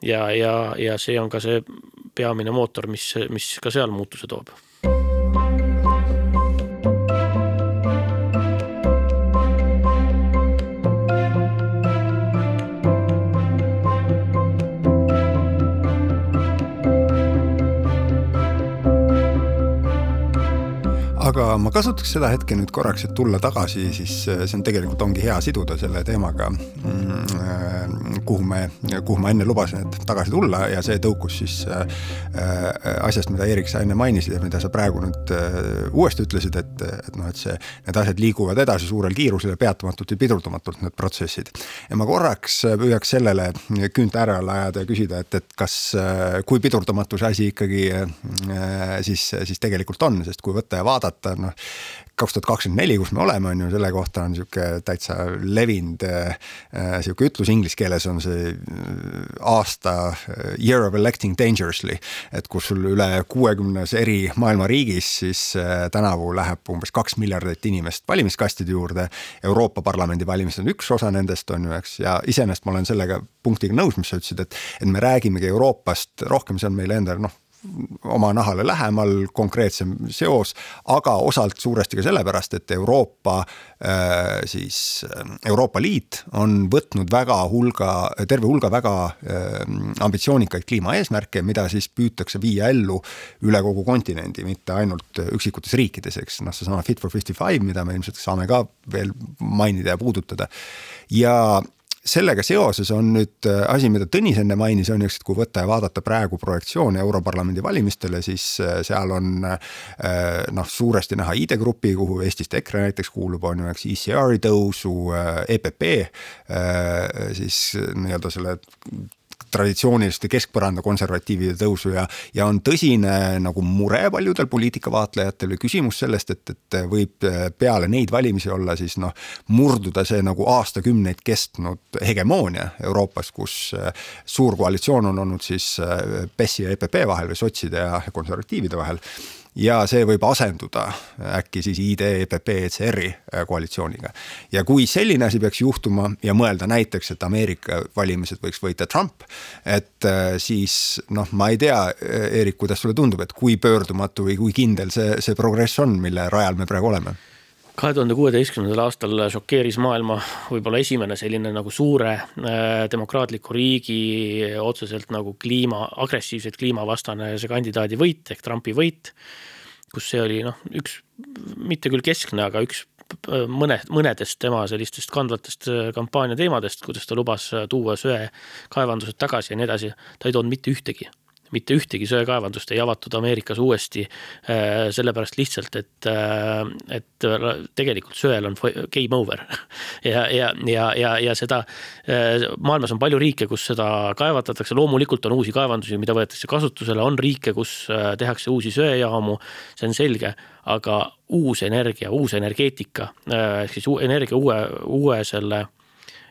ja, ja, ja see on ka see peamine mootor, mis, mis ka seal muutuse toob ma kasutaks seda hetke nüüd korraks, et tulla tagasi, siis äh, see on tegelikult ongi hea siduda selle teemaga, mm, kuhu me, kuhu ma enne lubasin, et tagasi tulla ja see tõukus siis äh, asjast, mida Eerik, sa enne mainisid ja mida sa praegu nüüd uuesti ütlesid, et, et noh, et see, need asjad liiguvad edasi suurel kiirusel ja peatamatult ja pidurdamatult, need protsessid. ja ma korraks püüaks sellele küünt äärele ajada ja küsida, et, et kas, kui pidurdamatu see asi ikkagi siis, siis tegelikult on, sest kui võtta ja vaadata, noh, kaks tuhat kakskümmend neli, kus me oleme, on ju, selle kohta on sihuke täitsa levinud äh, sihuke ütlus inglise keeles on see äh, aasta äh, year of electing dangerously. et kus sul üle kuuekümnes eri maailma riigis siis äh, tänavu läheb umbes kaks miljardit inimest valimiskastide juurde. Euroopa Parlamendi valimised on üks osa nendest, on ju, eks, ja iseenesest ma olen sellega punktiga nõus, mis sa ütlesid, et, et me räägimegi Euroopast rohkem, see on meile endale noh oma nahale lähemal, konkreetsem seos, aga osalt suuresti ka sellepärast, et Euroopa äh, siis, äh, Euroopa Liit on võtnud väga hulga, terve hulga väga äh, ambitsioonikaid kliimaeesmärke, mida siis püütakse viia ellu üle kogu kontinendi, mitte ainult üksikutes riikides, eks noh, seesama Fit for 55, mida me ilmselt saame ka veel mainida ja puudutada. ja sellega seoses on nüüd äh, asi, mida Tõnis enne mainis, on eks, et kui võtta ja vaadata praegu projektsioone Europarlamendi valimistele, siis äh, seal on äh, noh, suuresti näha ID Grupi, kuhu Eestist EKRE näiteks kuulub, on ju, eks, ECR-i tõusu, EPP siis nii-öelda selle traditsiooniliste keskpõranda konservatiivide tõusu ja, ja on tõsine nagu mure paljudel poliitikavaatlejatel või küsimus sellest, et, et võib peale neid valimisi olla siis noh, murduda see nagu aastakümneid kestnud hegemoonia Euroopas, kus äh, suur koalitsioon on olnud siis äh, PES-i ja EPP vahel või sotside ja konservatiivide vahel ja see võib asenduda äkki siis ID, EPP, ECR-i äh, koalitsiooniga. ja kui selline asi peaks juhtuma ja mõelda näiteks, et Ameerika valimised võiks võita Trump, et äh, siis noh, ma ei tea, Eerik, kuidas sulle tundub, et kui pöördumatu või kui kindel see, see progress on, mille rajal me praegu oleme? Kahe tuhande kuueteistkümnendal aastal šokeeris maailma võib-olla esimene selline nagu suure äh, demokraatliku riigi otseselt nagu kliima, agressiivselt kliimavastane see kandidaadi võit ehk Trumpi võit. kus see oli noh, üks mitte küll keskne, aga üks äh, mõne, mõnedest tema sellistest kandvatest äh, kampaania teemadest, kuidas ta lubas tuua söekaevandused tagasi ja nii edasi, ta ei toonud mitte ühtegi mitte ühtegi söekaevandust ei avatud Ameerikas uuesti äh, sellepärast lihtsalt, et, äh, et tegelikult söel on game over. ja, ja, ja, ja, ja seda, äh, maailmas on palju riike, kus seda kaevatatakse, loomulikult on uusi kaevandusi, mida võetakse kasutusele, on riike, kus tehakse uusi söejaamu, see on selge, aga uus energia, uus energeetika, ehk siis energia uue, uue selle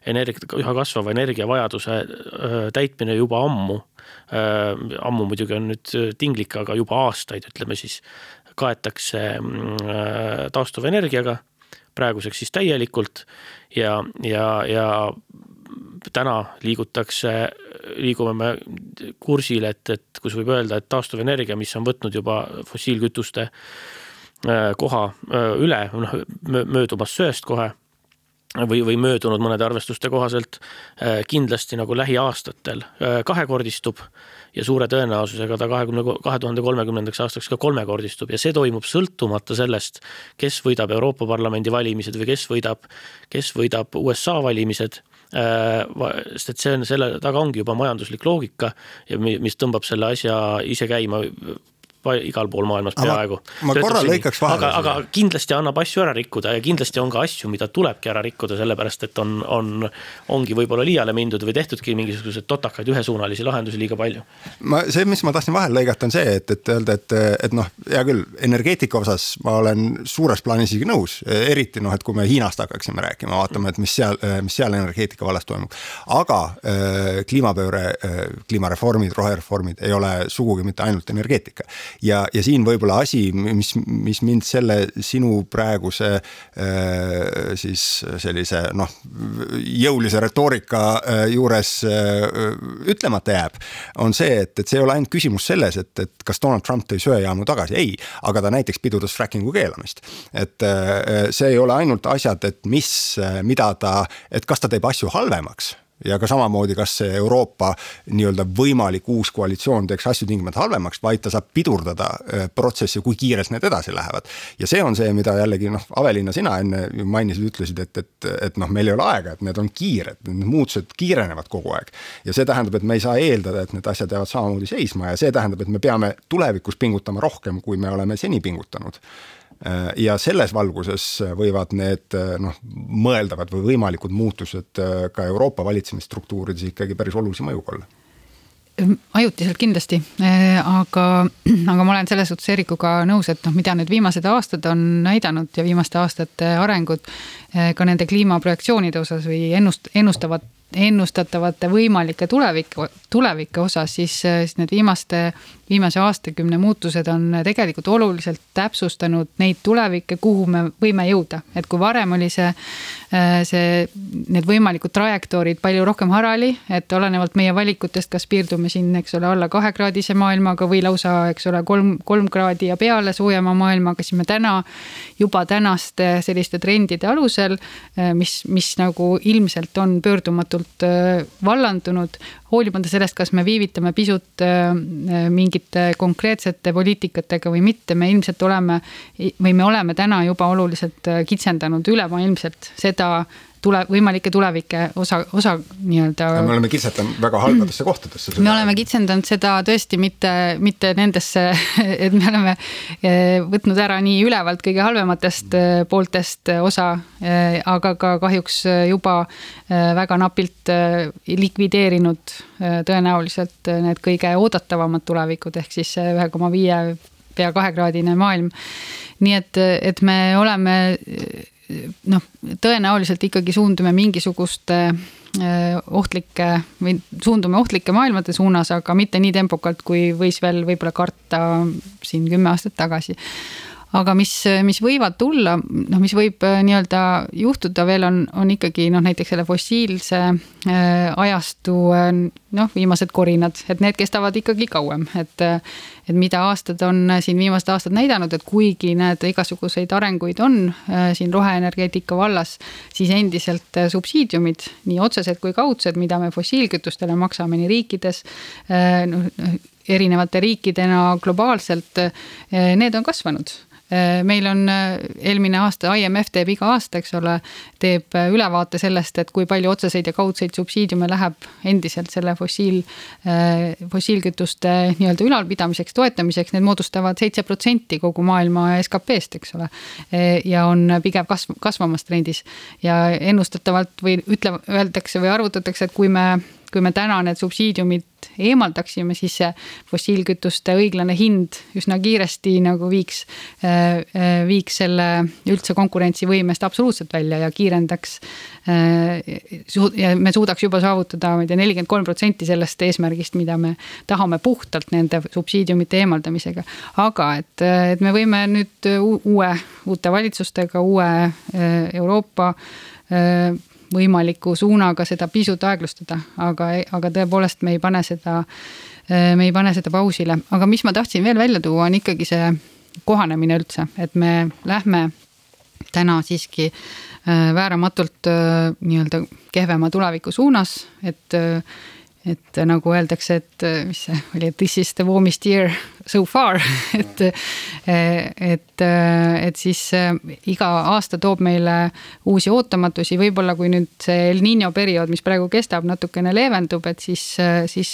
energia, üha kasvava energiavajaduse täitmine juba ammu ammu muidugi on nüüd äh, tinglik, aga juba aastaid, ütleme siis, kaetakse mm, äh, taastuvenergiaga, praeguseks siis täielikult ja, ja, ja täna liigutakse, liigume me kursil, et, et kus võib öelda, et taastuvenergia, mis on võtnud juba fossiilkütuste koha üle, noh möödumas söest kohe või, või möödunud mõnede arvestuste kohaselt äh, kindlasti nagu lähiaastatel äh, kahekordistub ja suure tõenäosusega ta kahekümne, kahe tuhande kolmekümnendaks aastaks ka kolmekordistub ja see toimub sõltumata sellest, kes võidab Euroopa Parlamendi valimised või kes võidab, kes võidab USA valimised äh, sest et see on, selle taga ongi juba majanduslik loogika ja mis tõmbab selle asja ise käima igal pool maailmas peaaegu. ma korra lõikaks vahele. aga, aga kindlasti annab asju ära rikkuda ja kindlasti on ka asju, mida tulebki ära rikkuda, sellepärast et on, on, ongi võib-olla liiale mindud või tehtudki mingisuguseid totakaid ühesuunalisi lahendusi liiga palju. ma, see, mis ma tahtsin vahele lõigata, on see, et, et öelda, et, et noh, hea küll, energeetika osas ma olen suures plaanis isegi nõus, eriti noh, et kui me Hiinast hakkaksime rääkima, vaatame, et mis seal, mis seal energeetika vallas toimub. aga äh, kliimapööre äh,, kliimareformid, rohereformid ei ole sugugi mitte ainult energeetika. Ja, ja siin võib-olla asi, mis, mis mind selle sinu praeguse äh, siis sellise noh, jõulise retoorika äh, juures äh, ütlemata jääb, on see, et, et see ei ole ainult küsimus selles, et, et kas Donald Trump tõi söejaamu tagasi, ei, aga ta näiteks pidurdas fracking'u keelamist. et see ei ole ainult asjad, et mis, mida ta, et kas ta teeb asju halvemaks ja ka samamoodi, kas see Euroopa nii-öelda võimalik uus koalitsioon teeks asju tingimata halvemaks, vaid ta saab pidurdada äh, protsessi, kui kiirelt need edasi lähevad. ja see on see, mida jällegi noh, Aveliina, sina enne mainisid, ütlesid, et, et, et noh, meil ei ole aega, et need on kiired, need muutused kiirenevad kogu aeg. ja see tähendab, et me ei saa eeldada, et need asjad jäävad samamoodi seisma ja see tähendab, et me peame tulevikus pingutama rohkem, kui me oleme seni pingutanud ja selles valguses võivad need äh, noh, mõeldavad või võimalikud muutused äh, ka Euroopa valitsemisstruktuurides ikkagi päris olulise mõjuga olla. Ajutiselt kindlasti, aga, aga ma olen selles suhtes Eerikuga nõus, et noh, mida nüüd viimased aastad on näidanud ja viimaste aastate arengud ka nende kliimaprojektsioonide osas või ennust-, ennustavad ennustatavate võimalike tulevik, tulevike osas, siis, siis need viimaste, viimase aastakümne muutused on tegelikult oluliselt täpsustanud neid tulevikke, kuhu me võime jõuda. et kui varem oli see, see, need võimalikud trajektoorid palju rohkem harali, et olenevalt meie valikutest, kas piirdume siin, eks ole, alla kahekraadise maailmaga või lausa, eks ole, kolm, kolm kraadi ja peale soojema maailmaga, siis me täna juba tänaste selliste trendide alusel, mis, mis nagu ilmselt on pöördumatu ootamatult äh, vallandunud, hoolimata sellest, kas me viivitame pisut äh, mingite konkreetsete poliitikatega või mitte, me ilmselt oleme või me oleme täna juba oluliselt äh, kitsendanud ülemaailmselt seda tule, võimalikke tulevike osa, osa nii-öelda. me oleme kitsendanud väga halbadesse kohtadesse. me oleme kitsendanud seda tõesti mitte, mitte nendesse, et me oleme eh, võtnud ära nii ülevalt kõige halvematest eh, pooltest osa, eh, aga ka kahjuks juba väga napilt likvideerinud tõenäoliselt need kõige oodatavamad tulevikud, ehk siis see ühe koma viie pea kahekraadine maailm. nii et, et me oleme noh, tõenäoliselt ikkagi suundume mingisuguste äh, ohtlike või suundume ohtlike maailmade suunas, aga mitte nii tempokalt, kui võis veel võib-olla karta siin kümme aastat tagasi aga mis, mis võivad tulla, noh, mis võib äh, nii-öelda juhtuda veel on, on ikkagi noh, näiteks selle fossiilse äh, ajastu äh, noh, viimased korinad, et need kestavad ikkagi kauem, et. et mida aastad on siin viimased aastad näidanud, et kuigi need igasuguseid arenguid on siin roheenergeetika vallas, siis endiselt subsiidiumid, nii otsesed kui kaudsed, mida me fossiilkütustele maksame nii riikides noh, erinevate riikidena globaalselt, need on kasvanud meil on äh, eelmine aasta, IMF teeb iga aasta, eks ole, teeb äh, ülevaate sellest, et kui palju otseseid ja kaudseid subsiidiume läheb endiselt selle fossiil, fossiilkütuste nii-öelda ülalpidamiseks, toetamiseks, need moodustavad seitse protsenti kogu maailma SKP-st, eks ole. ja on pigem kasv-, kasvamas trendis ja ennustatavalt või ütle, öeldakse või arvutatakse, et kui me kui me täna need subsiidiumid eemaldaksime, siis see fossiilkütuste õiglane hind üsna kiiresti nagu viiks, äh, äh, viiks selle üldse konkurentsivõimest absoluutselt välja ja kiirendaks. Äh, ja me suudaks juba saavutada, ma ei tea, nelikümmend kolm protsenti sellest eesmärgist, mida me tahame puhtalt nende subsiidiumite eemaldamisega. aga et, et me võime nüüd uue, uute valitsustega, uue Euroopa võimaliku suunaga seda pisut aeglustada, aga, aga tõepoolest me ei pane seda, me ei pane seda pausile, aga mis ma tahtsin veel välja tuua, on ikkagi see kohanemine üldse, et me lähme täna siiski äh, vääramatult äh, nii-öelda kehvema tuleviku suunas, et et nagu öeldakse, et mis see oli, this is the warmest year so far. Et, et, et siis iga aasta toob meile uusi ootamatusi, võib-olla kui nüüd see El Niño periood, mis praegu kestab, natukene leevendub, et siis, siis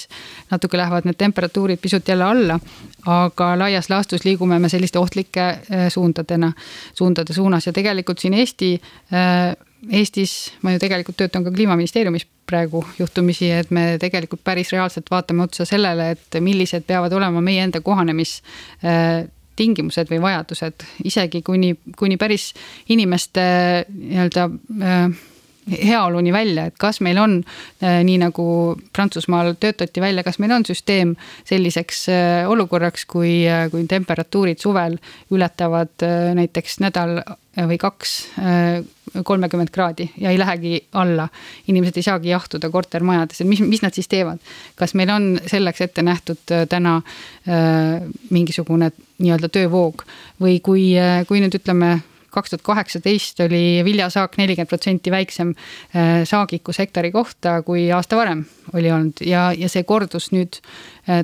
natuke lähevad need temperatuurid pisut jälle alla. aga laias laastus liigume me selliste ohtlike suundadena, suundade suunas. Ja tegelikult siin Eesti Eestis ma ju tegelikult töötan ka kliimaministeeriumis praegu juhtumisi, et me tegelikult päris reaalselt vaatame otsa sellele, et millised peavad olema meie enda kohanemistingimused või vajadused, isegi kuni, kuni päris inimeste nii-öelda äh, heaoluni välja, et kas meil on äh, nii nagu Prantsusmaal töötati välja, kas meil on süsteem selliseks äh, olukorraks, kui, kui temperatuurid suvel ületavad näiteks nädal või kaks kolmekümmend kraadi ja ei lähegi alla. inimesed ei saagi jahtuda kortermajades, et mis, mis nad siis teevad? kas meil on selleks ette nähtud äh, täna äh, mingisugune nii-öelda töövoog või kui, äh, kui nüüd ütleme kaks tuhat kaheksateist oli viljasaak nelikümmend protsenti väiksem äh, saagikus hektari kohta, kui aasta varem oli olnud ja, ja see kordus nüüd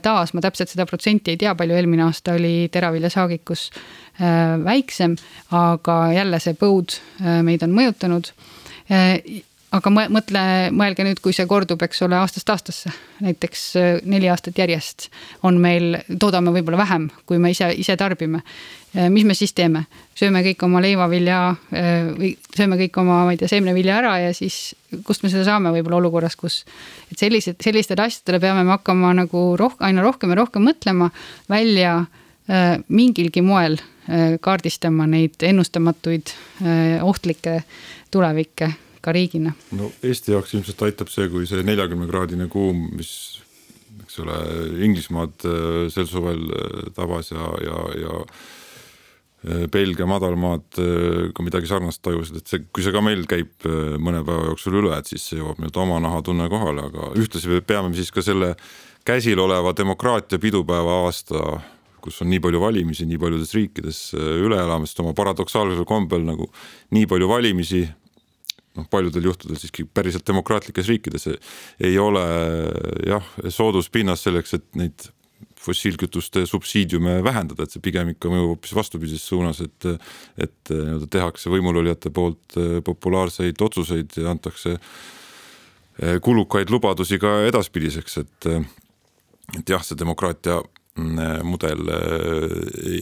taas, ma täpselt seda protsenti ei tea, palju eelmine aasta oli teraviljasaagikus Äh, väiksem, aga jälle see põud äh, meid on mõjutanud. Äh, aga mõtle, mõelge nüüd, kui see kordub, eks ole, aastast aastasse, näiteks neli aastat järjest on meil, toodame võib-olla vähem, kui me ise, ise tarbime. mis me siis teeme, sööme kõik oma leivavilja või sööme kõik oma, ma ei tea, seemnevilja ära ja siis kust me seda saame võib-olla olukorras, kus. et sellised, sellistele asjadele peame me hakkama nagu roh-, aina rohkem ja rohkem mõtlema välja mingilgi moel Äh, kaardistama neid ennustamatuid äh, ohtlikke tulevikke ka riigina. no Eesti jaoks ilmselt aitab see, kui see neljakümne kraadine kuum, mis eks ole, Inglismaad äh, sel suvel tabas ja, ja, ja Belgia madalmaad ka midagi sarnast tajusid, et see, kui see ka meil käib mõne päeva jooksul üle, et siis see jõuab nii-öelda oma nahatunne kohale, aga ühtlasi peame siis ka selle käsil oleva demokraatia pidupäeva aasta kus on nii palju valimisi nii paljudes riikides äh, üle elamas, sest oma paradoksaalsel kombel nagu nii palju valimisi noh, paljudel juhtudel siiski päriselt demokraatlikes riikides ei ole jah, sooduspinnas selleks, et neid fossiilkütuste subsiidiume vähendada, et see pigem ikka mõjub hoopis vastupidises suunas, et et nii-öelda tehakse võimulolijate poolt äh, populaarseid otsuseid ja antakse äh, kulukaid lubadusi ka edaspidiseks, et et jah, see demokraatia mudel äh,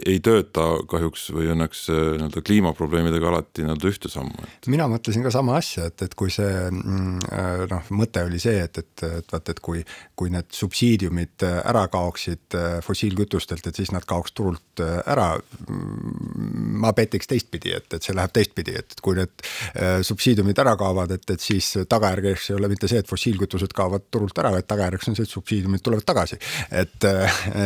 ei tööta kahjuks või õnneks äh, nii-öelda kliimaprobleemidega alati nii-öelda ühte sammu et.... mina mõtlesin ka sama asja, et, et kui see mm, äh, noh, mõte oli see, et, et, et vaata, et kui, kui need subsiidiumid ära kaoksid fossiilkütustelt, et siis nad kaoks turult ära. Mm, ma petiks teistpidi, et, et see läheb teistpidi, et kui need subsiidiumid ära kaovad, et, et siis tagajärjeks ei ole mitte see, et fossiilkütused kaovad turult ära, vaid tagajärjeks on see, et subsiidiumid tulevad tagasi. et,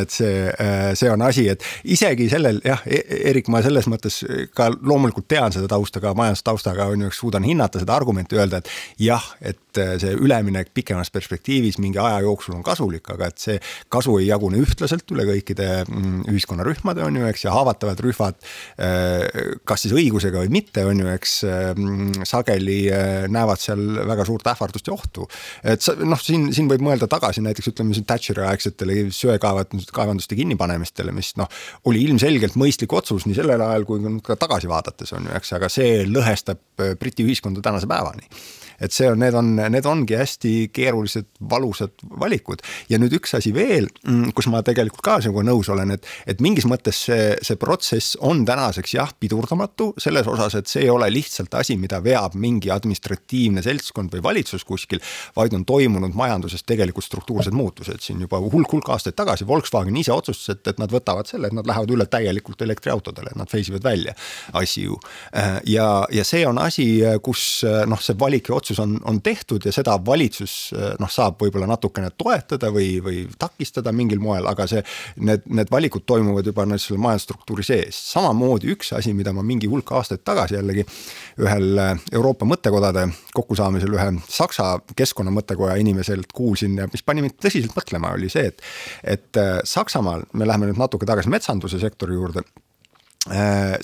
et see, äh, see on asi, et isegi sellel jah, e-, Erik, ma selles mõttes ka loomulikult tean seda tausta ka majandustaustaga on ju, suudan hinnata seda argumenti, öelda, et jah, et äh, see üleminek pikemas perspektiivis mingi aja jooksul on kasulik, aga et see kasu ei jagune ühtlaselt üle kõikide mm, ühiskonnarühmade on ju, eks, ja haavatavad rühmad, äh, kas siis õigusega või mitte, on ju, eks sageli näevad seal väga suurt ähvardust ja ohtu. et sa noh, siin, siin võib mõelda tagasi näiteks ütleme siin Thatcheri aegsetele söekaevanduste kaevanduste kinnipanemistele, mis noh, oli ilmselgelt mõistlik otsus nii sellel ajal kui ka tagasi vaadates on ju, eks, aga see lõhestab äh, Briti ühiskonda tänase päevani et see on, need on, need ongi hästi keerulised, valusad valikud. ja nüüd üks asi veel, mm, kus ma tegelikult ka sinuga nõus olen, et, et mingis mõttes see, see protsess on tänaseks jah, pidurdamatu selles osas, et see ei ole lihtsalt asi, mida veab mingi administratiivne seltskond või valitsus kuskil, vaid on toimunud majanduses tegelikult struktuursed muutused siin juba hulk-hulk aastaid tagasi. Volkswagen ise otsustas, et, et nad võtavad selle, et nad lähevad üle täielikult elektriautodele, nad phase ivad välja ICU. Äh, ja, ja see on asi, kus noh, see valik ja otsus otsus on, on tehtud ja seda valitsus noh, saab võib-olla natukene toetada või, või takistada mingil moel, aga see, need, need valikud toimuvad juba selle majandusstruktuuri sees. samamoodi üks asi, mida ma mingi hulk aastaid tagasi jällegi ühel Euroopa mõttekodade kokkusaamisel ühe Saksa keskkonnamõttekoja inimeselt kuulsin ja mis pani mind tõsiselt mõtlema, oli see, et, et Saksamaal, me läheme nüüd natuke tagasi metsanduse sektori juurde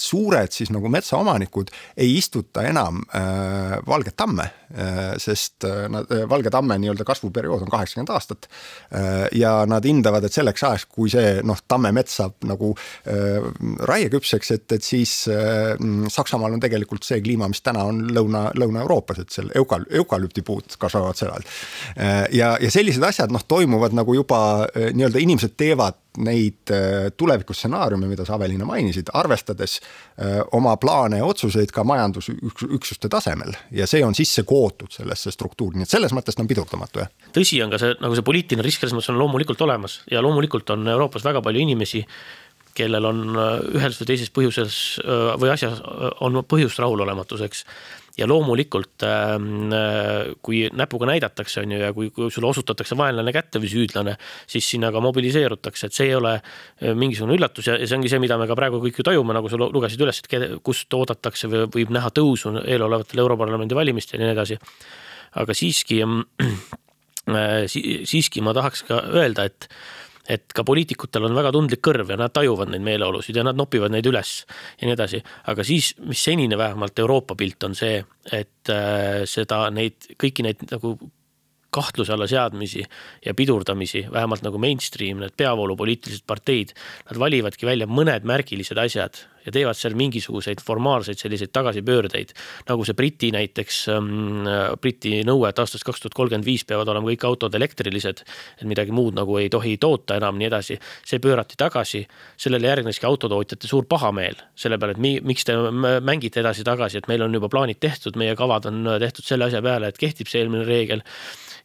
suured siis nagu metsaomanikud ei istuta enam äh, valget tamme äh,, sest äh, nad äh,, valge tamme nii-öelda kasvuperiood on kaheksakümmend aastat äh,. ja nad hindavad, et selleks ajaks, kui see noh, tammemets saab nagu äh, raieküpseks, et, et siis äh, Saksamaal on tegelikult see kliima, mis täna on Lõuna, Lõuna-Euroopas, et seal eukal-, eukalüptipuud kasvavad seal äh,. ja, ja sellised asjad noh, toimuvad nagu juba äh, nii-öelda inimesed teevad neid äh, tulevikustsenaariume, mida sa, Aveliina, mainisid, arvestades äh, oma plaane ja otsuseid ka majandusüksuste tasemel. Ja see on sisse kootud sellesse struktuuri, nii et selles mõttes ta on pidurdamatu, jah. tõsi on ka see, nagu see poliitiline risk selles mõttes on loomulikult olemas. Ja loomulikult on Euroopas väga palju inimesi, kellel on äh, ühel või teises põhjuses või asjas on põhjust rahulolematuseks ja loomulikult ähm, äh, kui näpuga näidatakse, on ju, ja kui, kui sulle osutatakse vaenlane kätte või süüdlane, siis sinna ka mobiliseerutakse, et see ei ole äh, mingisugune üllatus ja, ja see ongi see, mida me ka praegu kõik ju tajume, nagu sa lugesid üles, et kust oodatakse või võib näha tõusu eelolevatel Europarlamendi valimistel ja nii edasi. aga siiski äh, siiski ma tahaks ka öelda, et et ka poliitikutel on väga tundlik kõrv ja nad tajuvad neid meeleolusid ja nad nopivad neid üles ja nii edasi. aga siis, mis senine vähemalt Euroopa pilt on see, et äh, seda, neid, kõiki neid nagu kahtluse alla seadmisi ja pidurdamisi, vähemalt nagu mainstream, need peavoolupoliitilised parteid, nad valivadki välja mõned märgilised asjad ja teevad seal mingisuguseid formaalseid selliseid tagasipöördeid. nagu see Briti näiteks ähm,, Briti nõue, et aastast kaks tuhat kolmkümmend viis peavad olema kõik autod elektrilised. et midagi muud nagu ei tohi toota enam, nii edasi. see pöörati tagasi, sellele järgneski autotootjate suur pahameel selle peale, et mi, miks te mängite edasi-tagasi, et meil on juba plaanid tehtud, meie kavad on tehtud selle asja peale, et kehtib see eelmine reegel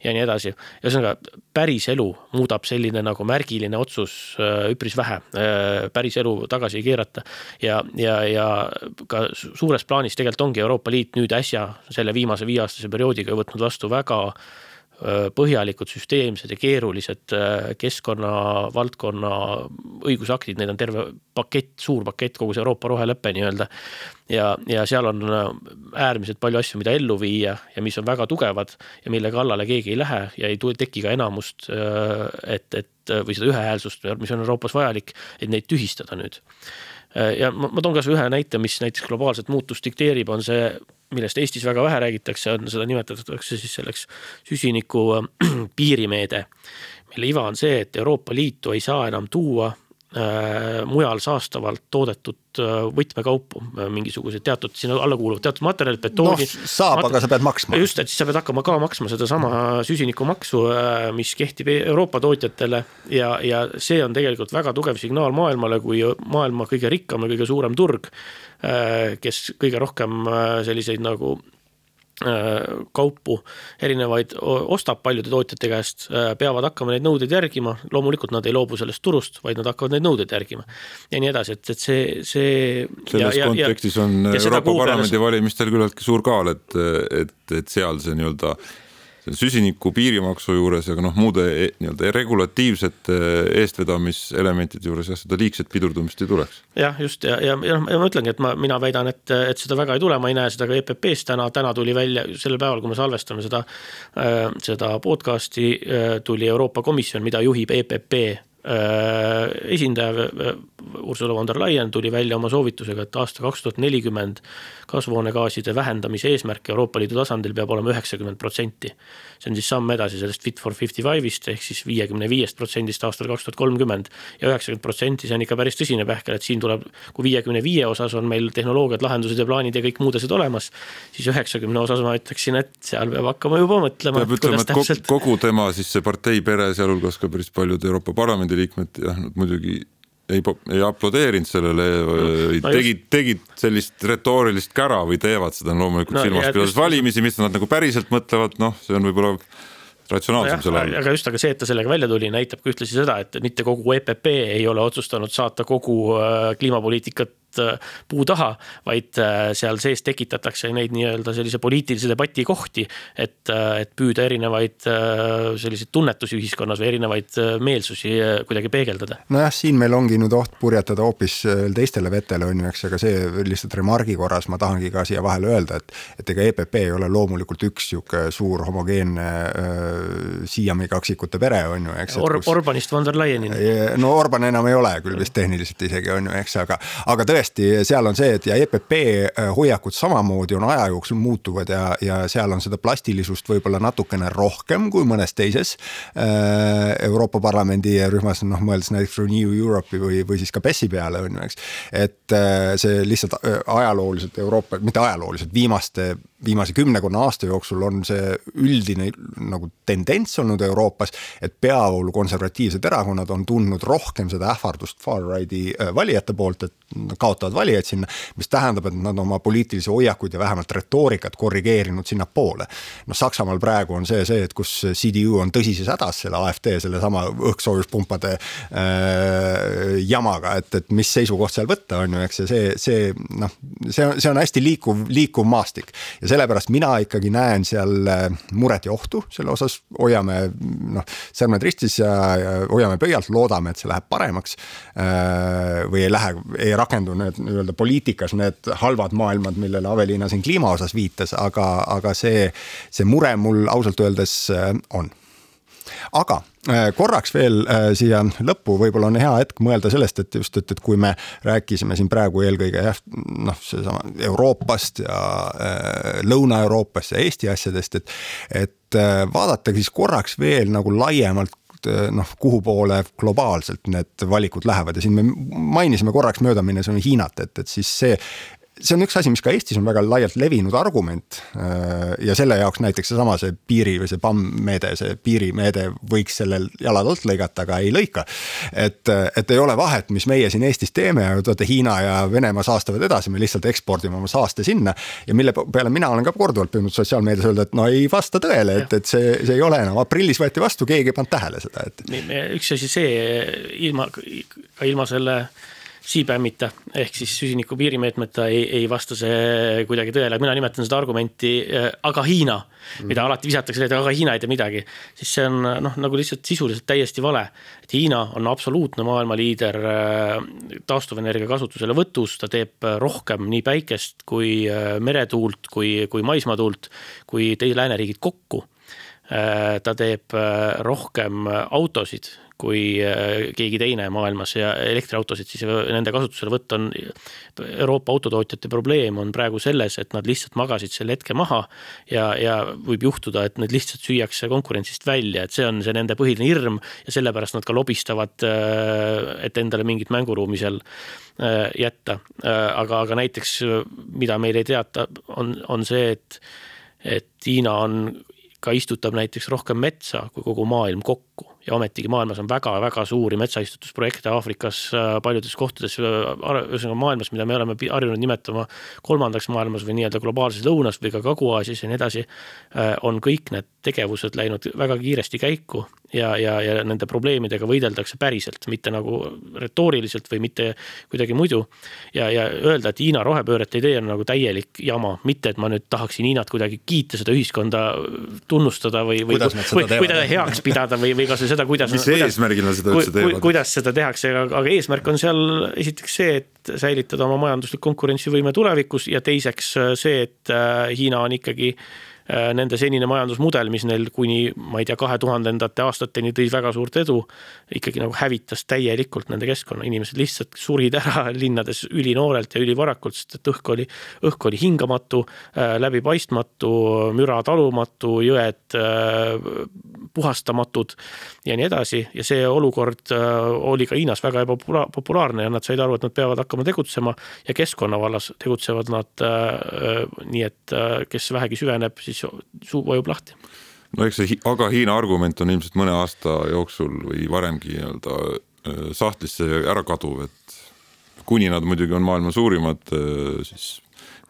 ja nii edasi. ühesõnaga, päris elu muudab selline nagu märgiline otsus äh, üpris vähe, äh, päris elu tagasi ei keerata. ja, ja, ja ka suures plaanis tegelikult ongi Euroopa Liit nüüd äsja selle viimase viieaastase perioodiga võtnud vastu väga põhjalikud, süsteemsed ja keerulised äh, keskkonna valdkonna õigusaktid, neid on terve pakett, suur pakett, kogu see Euroopa rohelepe nii-öelda. ja, ja seal on äh, äärmiselt palju asju, mida ellu viia ja mis on väga tugevad ja mille kallale keegi ei lähe ja ei teki ka enamust, et, et või seda ühehäälsust, mis on Euroopas vajalik, et neid tühistada nüüd ja ma, ma toon kasvõi ühe näite, mis näiteks globaalset muutust dikteerib, on see millest Eestis väga vähe räägitakse, on seda nimetatakse siis selleks süsiniku äh, piirimeede, mille iva on see, et Euroopa Liitu ei saa enam tuua Äh, mujal saastavalt toodetud äh, võtmekaupu, äh, mingisugused teatud, sinna alla kuuluvad teatud materjalid, betooni no,. saab mater..., aga sa pead maksma. just, et siis sa pead hakkama ka maksma sedasama süsinikumaksu, mis kehtib Euroopa tootjatele ja, ja see on tegelikult väga tugev signaal maailmale, kui maailma kõige rikkam ja kõige suurem turg, kes kõige rohkem selliseid nagu Äh, kaupu erinevaid ostab paljude tootjate käest, äh, peavad hakkama neid nõudeid järgima, loomulikult nad ei loobu sellest turust, vaid nad hakkavad neid nõudeid järgima. ja nii edasi, et, et see, see. selles ja, kontekstis ja, on Euroopa Parlamendi valimistel küllaltki suur kaal, et, et, et seal see nii-öelda süsiniku piirimaksu juures ja ka noh, muude e, nii-öelda regulatiivsete eestvedamiselementide juures jah, seda liigset pidurdumist ei tuleks. jah, just ja, ja, ja, ja ma ütlengi, et ma, mina väidan, et, et seda väga ei tule, ma ei näe seda ka EPP-s täna, täna tuli välja sellel päeval, kui me salvestame seda äh,, seda podcast'i tuli Euroopa Komisjon, mida juhib EPP esindaja äh, Ursula von der Leyen tuli välja oma soovitusega, et aasta kaks tuhat nelikümmend kasvuhoonegaaside vähendamise eesmärk Euroopa Liidu tasandil peab olema üheksakümmend protsenti. see on siis samm edasi sellest Fit for fifty five'ist ehk siis viiekümne viiest protsendist aastal kaks tuhat kolmkümmend. ja üheksakümmend protsenti, see on ikka päris tõsine pähkel, et siin tuleb, kui viiekümne viie osas on meil tehnoloogiad, lahendused ja plaanid ja kõik muud asjad olemas. siis üheksakümne osas ma ütleksin, et seal peab hakkama juba mõtlema. peab ütlema, et kogu tema siis see partei pere, sealhulgas ka päris paljud Euroopa Parlamendi parlamendiliikmed jah, nad muidugi ei, ei aplodeerinud sellele, tegid, tegid sellist retoorilist kära või teevad seda loomulikult no, silmas pidades valimisi, mis nad nagu päriselt mõtlevad, noh, see on võib-olla ratsionaalsem selle all. aga just, aga see, et ta sellega välja tuli, näitab ka ühtlasi seda, et mitte kogu EPP ei ole otsustanud saata kogu äh, kliimapoliitikat Äh, puu taha, vaid äh, seal sees tekitatakse neid nii-öelda sellise poliitilise debati kohti, et, äh, et püüda erinevaid selliseid tunnetusi ühiskonnas või erinevaid meelsusi kuidagi peegeldada. nojah, siin meil ongi nüüd oht purjetada hoopis teistele vetele, on ju, eks, aga see lihtsalt remargi korras ma tahangi ka siia vahele öelda, et et ega EPP ei ole loomulikult üks sihuke suur homogeenne äh, siiami kaksikute pere, on ju, eks. Or-, Orbanist von der Leyenini. no Orban enam ei ole küll vist tehniliselt isegi, on ju, eks, aga, aga tõesti, tõesti, seal on see, et ja EPP hoiakud samamoodi on aja jooksul muutuvad ja, ja seal on seda plastilisust võib-olla natukene rohkem kui mõnes teises Euroopa Parlamendi rühmas, noh mõeldes näiteks Renew Europe'i või, või siis ka PES-i peale on ju, eks. et see lihtsalt ajalooliselt Euroopa, mitte ajalooliselt, viimaste viimase kümmekonna aasta jooksul on see üldine nagu tendents olnud Euroopas, et peavoolu konservatiivsed erakonnad on tundnud rohkem seda ähvardust far-right'i äh, valijate poolt, et nad kaotavad valijaid sinna, mis tähendab, et nad oma poliitilisi hoiakuid ja vähemalt retoorikat korrigeerinud sinnapoole. noh, Saksamaal praegu on see, see, et kus CDU on tõsises hädas selle AfD sellesama õhkssoojuspumpade äh, jamaga, et, et mis seisukoht seal võtta on ju, eks ja see, see noh, see on, see on hästi liikuv, liikuv maastik ja sellepärast mina ikkagi näen seal äh, muret ja ohtu selle osas, hoiame noh, sõrmed ristis ja, ja hoiame pöialt, loodame, et see läheb paremaks. Äh, või ei lähe, ei rakendu need nii-öelda poliitikas need halvad maailmad, millele Aveliina siin kliima osas viitas, aga, aga see, see mure mul ausalt öeldes äh, on. Aga äh, korraks veel äh, siia lõppu võib-olla on hea hetk mõelda sellest, et just, et, et kui me rääkisime siin praegu eelkõige jah, noh, seesama Euroopast ja Lõuna-Euroopast ja Eesti asjadest, et, et vaadata siis korraks veel nagu laiemalt noh, kuhu poole globaalselt need valikud lähevad. Ja siin me mainisime korraks möödaminnes on Hiinat, et, et siis see see on üks asi, mis ka Eestis on väga laialt levinud argument. Äh, ja selle jaoks näiteks seesama see piiri või see PAM meede, see piirimeede võiks sellel jalad alt lõigata, aga ei lõika. et, et ei ole vahet, mis meie siin Eestis teeme, vaata Hiina ja Venemaa saastavad edasi, me lihtsalt ekspordime oma saaste sinna. ja mille peale mina olen ka korduvalt püüdnud sotsiaalmeedias öelda, et no ei vasta tõele, et, et see, see ei ole enam, aprillis võeti vastu, keegi ei pannud tähele seda, et. üks asi see ilma, ka ilma selle CBAM-ita ehk siis süsiniku piirimeetmeta ei, ei vasta see kuidagi tõele, mina nimetan seda argumenti äh, aga Hiina mm., mida alati visatakse, et aga Hiina ei tee midagi. siis see on noh, nagu lihtsalt sisuliselt täiesti vale. et Hiina on absoluutne maailma liider äh, taastuvenergia kasutuselevõtus, ta teeb rohkem nii päikest kui äh, meretuult, kui, kui maismaatuult, kui teised lääneriigid kokku ta teeb rohkem autosid kui äh, keegi teine maailmas ja elektriautosid siis nende kasutuselevõtt on. Euroopa autotootjate probleem on praegu selles, et nad lihtsalt magasid selle hetke maha ja, ja võib juhtuda, et need lihtsalt süüakse konkurentsist välja, et see on see nende põhiline hirm ja sellepärast nad ka lobistavad, äh, et endale mingit mänguruumi seal äh, jätta. aga, aga näiteks, mida meil ei teata, on, on see, et, et Hiina on ka istutab näiteks rohkem metsa kui kogu maailm kokku ja ometigi maailmas on väga-väga suuri metsaistutusprojekte Aafrikas äh, paljudes kohtades, äh, ühesõnaga maailmas, mida me oleme harjunud nimetama kolmandaks maailmas või nii-öelda globaalses lõunas või ka Kagu-Aasias ja nii edasi, äh, on kõik need tegevused läinud väga kiiresti käiku ja, ja, ja nende probleemidega võideldakse päriselt, mitte nagu retooriliselt või mitte kuidagi muidu. ja, ja öelda, et Hiina rohepööret ei tee, on nagu täielik jama, mitte et ma nüüd tahaksin Hiinat kuidagi kiita, seda ühiskonda tunnustada või, või, või, või teda heaks pidada või, või kasvõi seda, kuidas. mis eesmärgil nad seda üldse teevad? kuidas seda tehakse, aga eesmärk on seal esiteks see, et säilitada oma majanduslik konkurentsivõime tulevikus ja teiseks see, et äh, Hiina on ikkagi äh, Äh, nende senine majandusmudel, mis neil kuni ma ei tea, kahe tuhandendate aastateni tõi väga suurt edu, ikkagi nagu hävitas täielikult nende keskkonna, inimesed lihtsalt surid ära linnades ülinoorelt ja ülivarakult, sest et õhk oli, õhk oli hingamatu, äh, läbipaistmatu, müra talumatu, jõed äh, puhastamatud ja nii edasi. Ja see olukord oli ka Hiinas väga ebapopulaarne ja nad said aru, et nad peavad hakkama tegutsema ja keskkonna vallas tegutsevad nad nii, et kes vähegi süveneb, siis suu vajub lahti. no eks see aga Hiina argument on ilmselt mõne aasta jooksul või varemgi nii-öelda äh, sahtlisse ära kaduv, et kuni nad muidugi on maailma suurimad äh, siis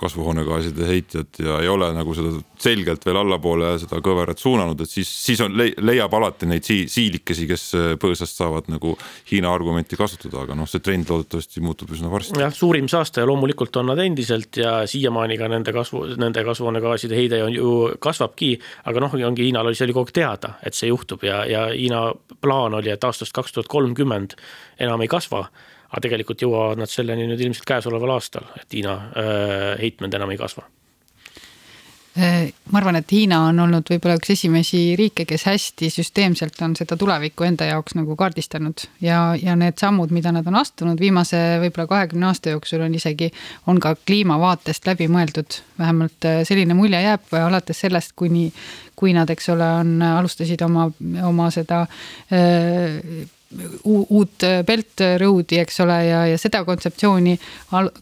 kasvuhoonegaaside heitjad ja ei ole nagu seda selgelt veel allapoole seda kõverat suunanud, et siis, siis on, leiab alati neid sii-, siilikesi, kes äh, põõsast saavad nagu Hiina argumenti kasutada, aga noh, see trend loodetavasti muutub üsna varsti. jah, suurim saastaja loomulikult on nad endiselt ja siiamaani ka nende kasvu, nende kasvuhoonegaaside heide on ju, kasvabki, aga noh, ongi Hiinal oli, see oli kogu aeg teada, et see juhtub ja, ja Hiina plaan oli, et aastast kaks tuhat kolmkümmend enam ei kasva aga tegelikult jõuavad nad selleni nüüd ilmselt käesoleval aastal, et Hiina äh, heitmed enam ei kasva Äh, ma arvan, et Hiina on olnud võib-olla üks esimesi riike, kes hästi süsteemselt on seda tulevikku enda jaoks nagu kaardistanud. ja, ja need sammud, mida nad on astunud viimase võib-olla kahekümne aasta jooksul on isegi, on ka kliimavaatest läbi mõeldud. vähemalt äh, selline mulje jääb alates sellest, kuni, kui nad, eks ole, on, alustasid oma, oma seda äh, uut Belt Road'i, eks ole, ja, ja seda kontseptsiooni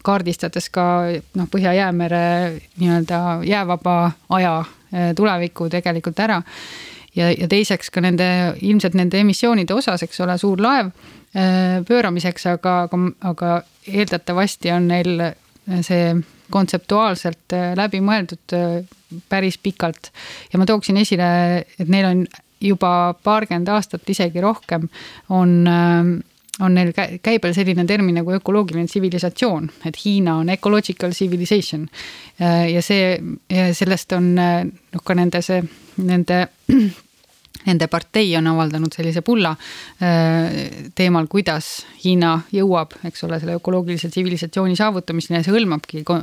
kaardistades ka noh, Põhja-Jäämere nii-öelda jäävaba aja eh, tuleviku tegelikult ära. ja, ja teiseks ka nende, ilmselt nende emissioonide osas, eks ole, suur laev eh, pööramiseks, aga, aga, aga eeldatavasti on neil see kontseptuaalselt läbi mõeldud päris pikalt. ja ma tooksin esile, et neil on juba paarkümmend aastat, isegi rohkem, on äh, on neil käibel selline termin nagu ökoloogiline tsivilisatsioon, et Hiina on ecological civilization. Äh, ja see, sellest on äh, noh, ka nende see, nende Nende partei on avaldanud sellise pulla äh, teemal, kuidas Hiina jõuab, eks ole, selle ökoloogilise tsivilisatsiooni saavutamiseni ja see hõlmabki äh,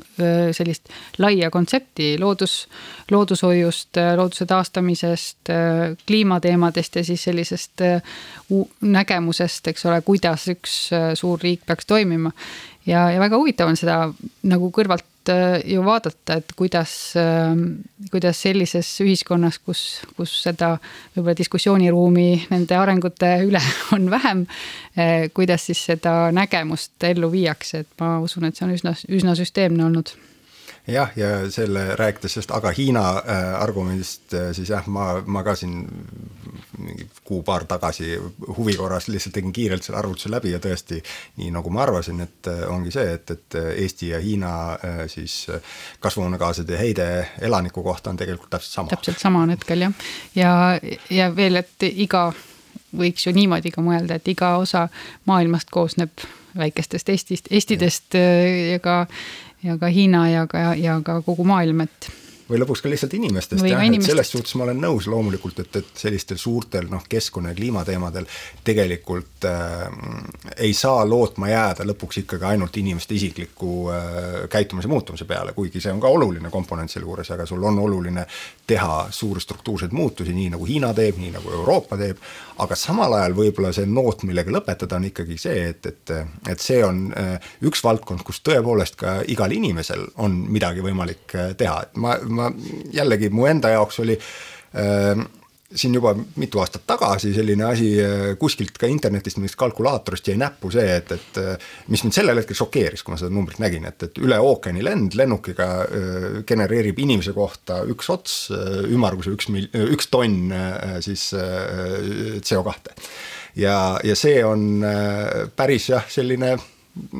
sellist laia kontsepti loodus, loodushoiust, äh, looduse taastamisest, kliimateemadest ja siis sellisest nägemusest, eks ole, kuidas üks suur riik peaks toimima. ja, ja väga huvitav on seda nagu kõrvalt ju vaadata, et kuidas, ähm, kuidas sellises ühiskonnas, kus, kus seda võib-olla diskussiooniruumi nende arengute üle on vähem, äh, kuidas siis seda nägemust ellu viiakse, et ma usun, et see on üsna, üsna süsteemne olnud jah, ja selle rääkides sellest aga Hiina äh, argumendist, äh, siis jah, ma, ma ka siin mingi kuu-paar tagasi huvi korras lihtsalt tegin kiirelt selle arvutuse läbi ja tõesti nii nagu ma arvasin, et äh, ongi see, et, et Eesti ja Hiina siis kasvuhoonegaaside heide elaniku kohta on tegelikult täpselt sama. täpselt sama on hetkel jah, ja, ja veel, et iga võiks ju niimoodi ka mõelda, et iga osa maailmast koosneb väikestest Eestist, Estidest ja ka ja ka Hiina ja ka, ja ka kogu maailm, et või lõpuks ka lihtsalt inimestest jah, et selles suhtes ma olen nõus loomulikult, et, et sellistel suurtel noh, keskkonna ja kliimateemadel tegelikult äh, ei saa lootma jääda lõpuks ikkagi ainult inimeste isikliku äh, käitumise muutumise peale, kuigi see on ka oluline komponent selle juures, aga sul on oluline teha suuri struktuurseid muutusi, nii nagu Hiina teeb, nii nagu Euroopa teeb, aga samal ajal võib-olla see noot, millega lõpetada, on ikkagi see, et, et, et see on äh, üks valdkond, kus tõepoolest ka igal inimesel on midagi võimalik äh, teha, et ma, ma jällegi mu enda jaoks oli äh, siin juba mitu aastat tagasi selline asi äh, kuskilt ka internetist mingist kalkulaatorist jäi näppu see, et, et äh, mis mind sellel hetkel šokeeris, kui ma seda numbrit nägin, et, et üle ookeani lend lennukiga äh, genereerib inimese kohta üks ots ümmarguse üks mil-, üks tonn siis CO kahte. ja, ja see on päris jah, selline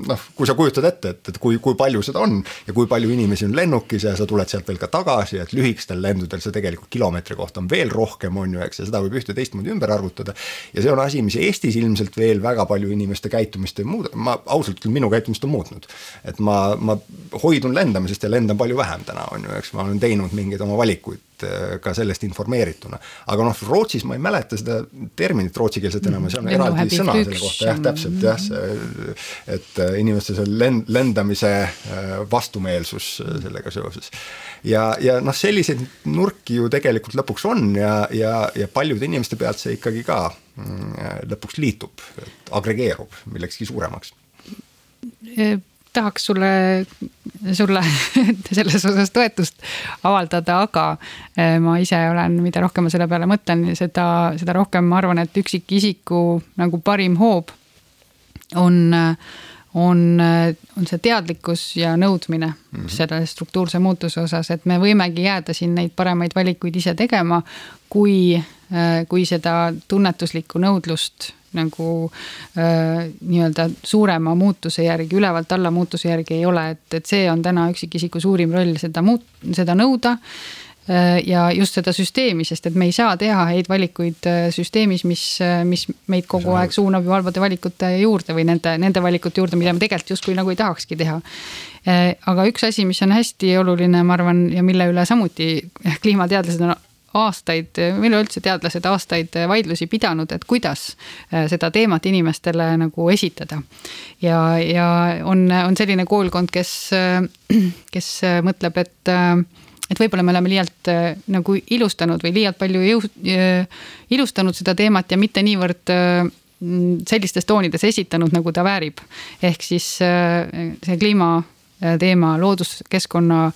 noh, kui sa kujutad ette, et, et kui, kui palju seda on ja kui palju inimesi on lennukis ja sa tuled sealt veel ka tagasi, et lühikestel lendudel see tegelikult kilomeetri kohta on veel rohkem, on ju, eks, ja seda võib ühte teistmoodi ümber arvutada. ja see on asi, mis Eestis ilmselt veel väga palju inimeste käitumist ei muuda, ma ausalt küll, minu käitumist on muutnud. et ma, ma hoidun lendamisest ja lendan palju vähem täna, on ju, eks, ma olen teinud mingeid oma valikuid ka sellest informeerituna. aga noh, Rootsis ma ei mäleta seda terminit rootsikeelset enam see on eraldi sõna selle kohta, jah, täpselt jah, see, et äh, inimeste see lend-, lendamise äh, vastumeelsus sellega seoses. ja, ja noh, selliseid nurki ju tegelikult lõpuks on ja, ja, ja paljude inimeste pealt see ikkagi ka mm, lõpuks liitub, agregeerub millekski suuremaks tahaks sulle, sulle selles osas toetust avaldada, aga eh, ma ise olen, mida rohkem ma selle peale mõtlen, seda, seda rohkem ma arvan, et üksikisiku nagu parim hoob on, on, on see teadlikkus ja nõudmine mm -hmm. selle struktuurse muutuse osas, et me võimegi jääda siin neid paremaid valikuid ise tegema, kui, eh, kui seda tunnetuslikku nõudlust nagu äh, nii-öelda suurema muutuse järgi, ülevalt alla muutuse järgi ei ole, et, et see on täna üksikisiku suurim roll seda muut-, seda nõuda äh, ja just seda süsteemi, sest et me ei saa teha häid valikuid äh, süsteemis, mis, äh, mis meid kogu aeg suunab ju halbade valikute juurde või nende, nende valikute juurde, mida me tegelikult justkui nagu ei tahakski teha. aga üks asi, mis on hästi oluline, ma arvan, ja mille üle samuti kliimateadlased on aastaid, või üleüldse teadlased aastaid vaidlusi pidanud, et kuidas äh, seda teemat inimestele nagu esitada. ja, ja on, on selline koolkond, kes, äh, kes mõtleb, et, äh, et võib-olla me oleme liialt äh, nagu ilustanud või liialt palju jõu-, äh, ilustanud seda teemat ja mitte niivõrd äh, sellistes toonides esitanud, nagu ta väärib. ehk siis see kliima teema, looduskeskkonna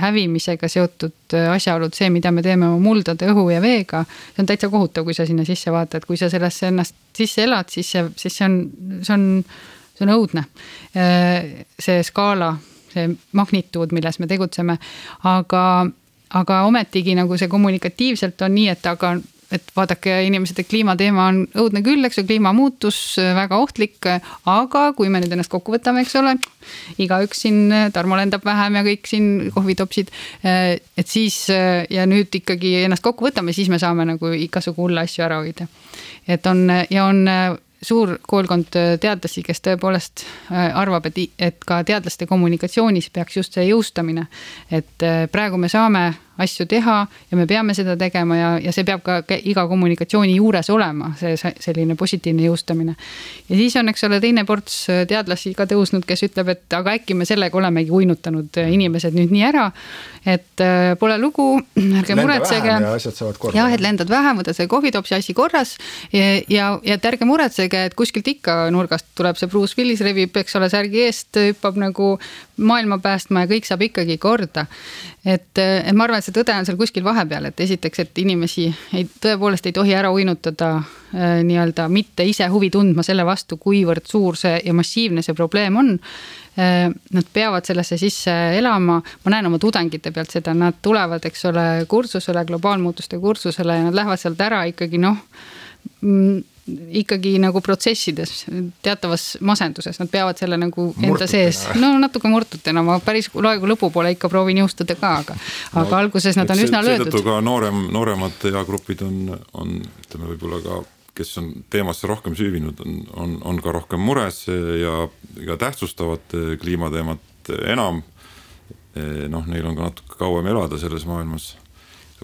hävimisega seotud asjaolud, see, mida me teeme oma muldade, õhu ja veega. see on täitsa kohutav, kui sa sinna sisse vaatad, kui sa sellesse ennast sisse elad, siis see, siis see on, see on, see on õudne. see skaala see magnituud, milles me tegutseme. aga, aga ometigi nagu see kommunikatiivselt on nii, et aga et vaadake, inimesed, et kliimateema on õudne küll, eks ju, kliimamuutus väga ohtlik. aga kui me nüüd ennast kokku võtame, eks ole, igaüks siin, Tarmo lendab vähem ja kõik siin kohvitopsid. et siis ja nüüd ikkagi ennast kokku võtame, siis me saame nagu igasugu hulle asju ära hoida. et on ja on suur koolkond teadlasi, kes tõepoolest äh, arvab, et, et ka teadlaste kommunikatsioonis peaks just see jõustamine. et äh, praegu me saame asju teha ja me peame seda tegema ja, ja see peab ka iga kommunikatsiooni juures olema, see selline positiivne jõustamine. ja siis on, eks ole, teine ports teadlasi ka tõusnud, kes ütleb, et aga äkki me sellega olemegi uinutanud inimesed nüüd nii ära. et pole lugu, ärge muretsege. jah, et lendad vähem, võta see kohvitopsi asi korras ja, ja, ja et ärge muretsege et kuskilt ikka nurgast tuleb see Bruce Willis, rebib, eks ole, särgi eest, hüppab nagu maailma päästma ja kõik saab ikkagi korda. et, et ma arvan, et see tõde on seal kuskil vahepeal, et esiteks, et inimesi ei, tõepoolest ei tohi ära uinutada äh, nii-öelda mitte ise huvi tundma selle vastu, kuivõrd suur see ja massiivne see probleem on äh, Nad peavad sellesse sisse elama, ma näen oma tudengite pealt seda, nad tulevad, eks ole, kursusele, globaalmuutuste kursusele ja nad lähevad sealt ära ikkagi noh mm, ikkagi nagu protsessides, teatavas masenduses, nad peavad selle nagu enda murtutena. sees, no natuke murtutena, ma päris loengu lõpupoole ikka proovin jõustuda ka, aga no,, aga alguses nad on üsna löödud. seetõttu ka noorem, nooremad eagrupid on, on ütleme, võib-olla ka kes on teemasse rohkem süüvinud, on, on, on ka rohkem mures ja, ja tähtsustavad kliimateemat enam. noh, neil on ka natuke kauem elada selles maailmas.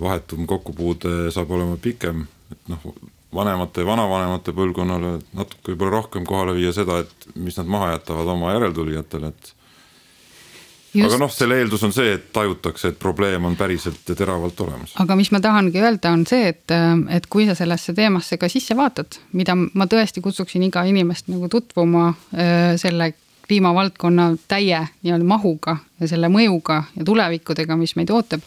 vahetum kokkupuude saab olema pikem, et noh, vanemate ja vanavanemate põlvkonnale natuke võib-olla rohkem kohale viia seda, et mis nad maha jätavad oma järeltulijatele, et aga noh, selle eeldus on see, et tajutakse, et probleem on päriselt ja teravalt olemas. aga mis ma tahangi öelda, on see, et, et kui sa sellesse teemasse ka sisse vaatad, mida ma tõesti kutsuksin iga inimest nagu tutvuma äh, selle kliimavaldkonna täie nii-öelda mahuga ja selle mõjuga ja tulevikudega, mis meid ootab,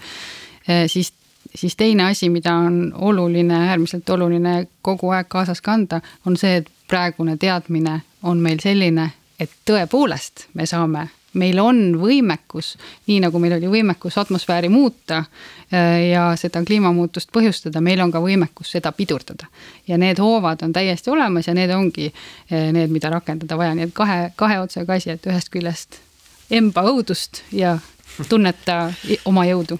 äh, siis siis teine asi, mida on oluline, äärmiselt oluline kogu aeg kaasas kanda, on see, et praegune teadmine on meil selline, et tõepoolest me saame. Meil on võimekus, nii nagu meil oli võimekus atmosfääri muuta äh, ja seda kliimamuutust põhjustada, meil on ka võimekus seda pidurdada. ja need hoovad on täiesti olemas ja need ongi äh, need, mida rakendada vaja, nii et kahe, kahe otsaga asi, et ühest küljest emba õudust ja tunneta oma jõudu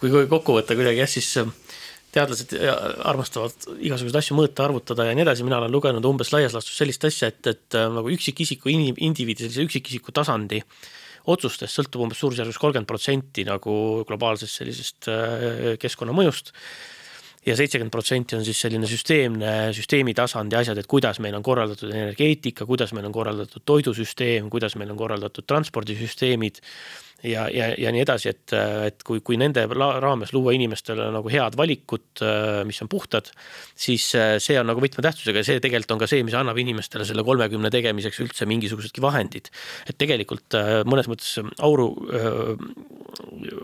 kui kokku võtta kuidagi jah, siis äh, teadlased äh, armastavad igasuguseid asju mõõta, arvutada ja nii edasi, mina olen lugenud umbes laias laastus sellist asja, et, et äh, nagu üksikisiku indiviidi, sellise üksikisiku tasandi otsustest sõltub umbes suurusjärgus kolmkümmend protsenti nagu globaalsest sellisest keskkonnamõjust. Ja seitsekümmend protsenti on siis selline süsteemne, süsteemi tasandi asjad, et kuidas meil on korraldatud energeetika, kuidas meil on korraldatud toidusüsteem, kuidas meil on korraldatud transpordisüsteemid ja, ja, ja nii edasi, et, et kui, kui nende raames luua inimestele nagu head valikud, mis on puhtad, siis see on nagu võtmetähtsusega ja see tegelikult on ka see, mis annab inimestele selle kolmekümne tegemiseks üldse mingisugusedki vahendid. et tegelikult mõnes mõttes auru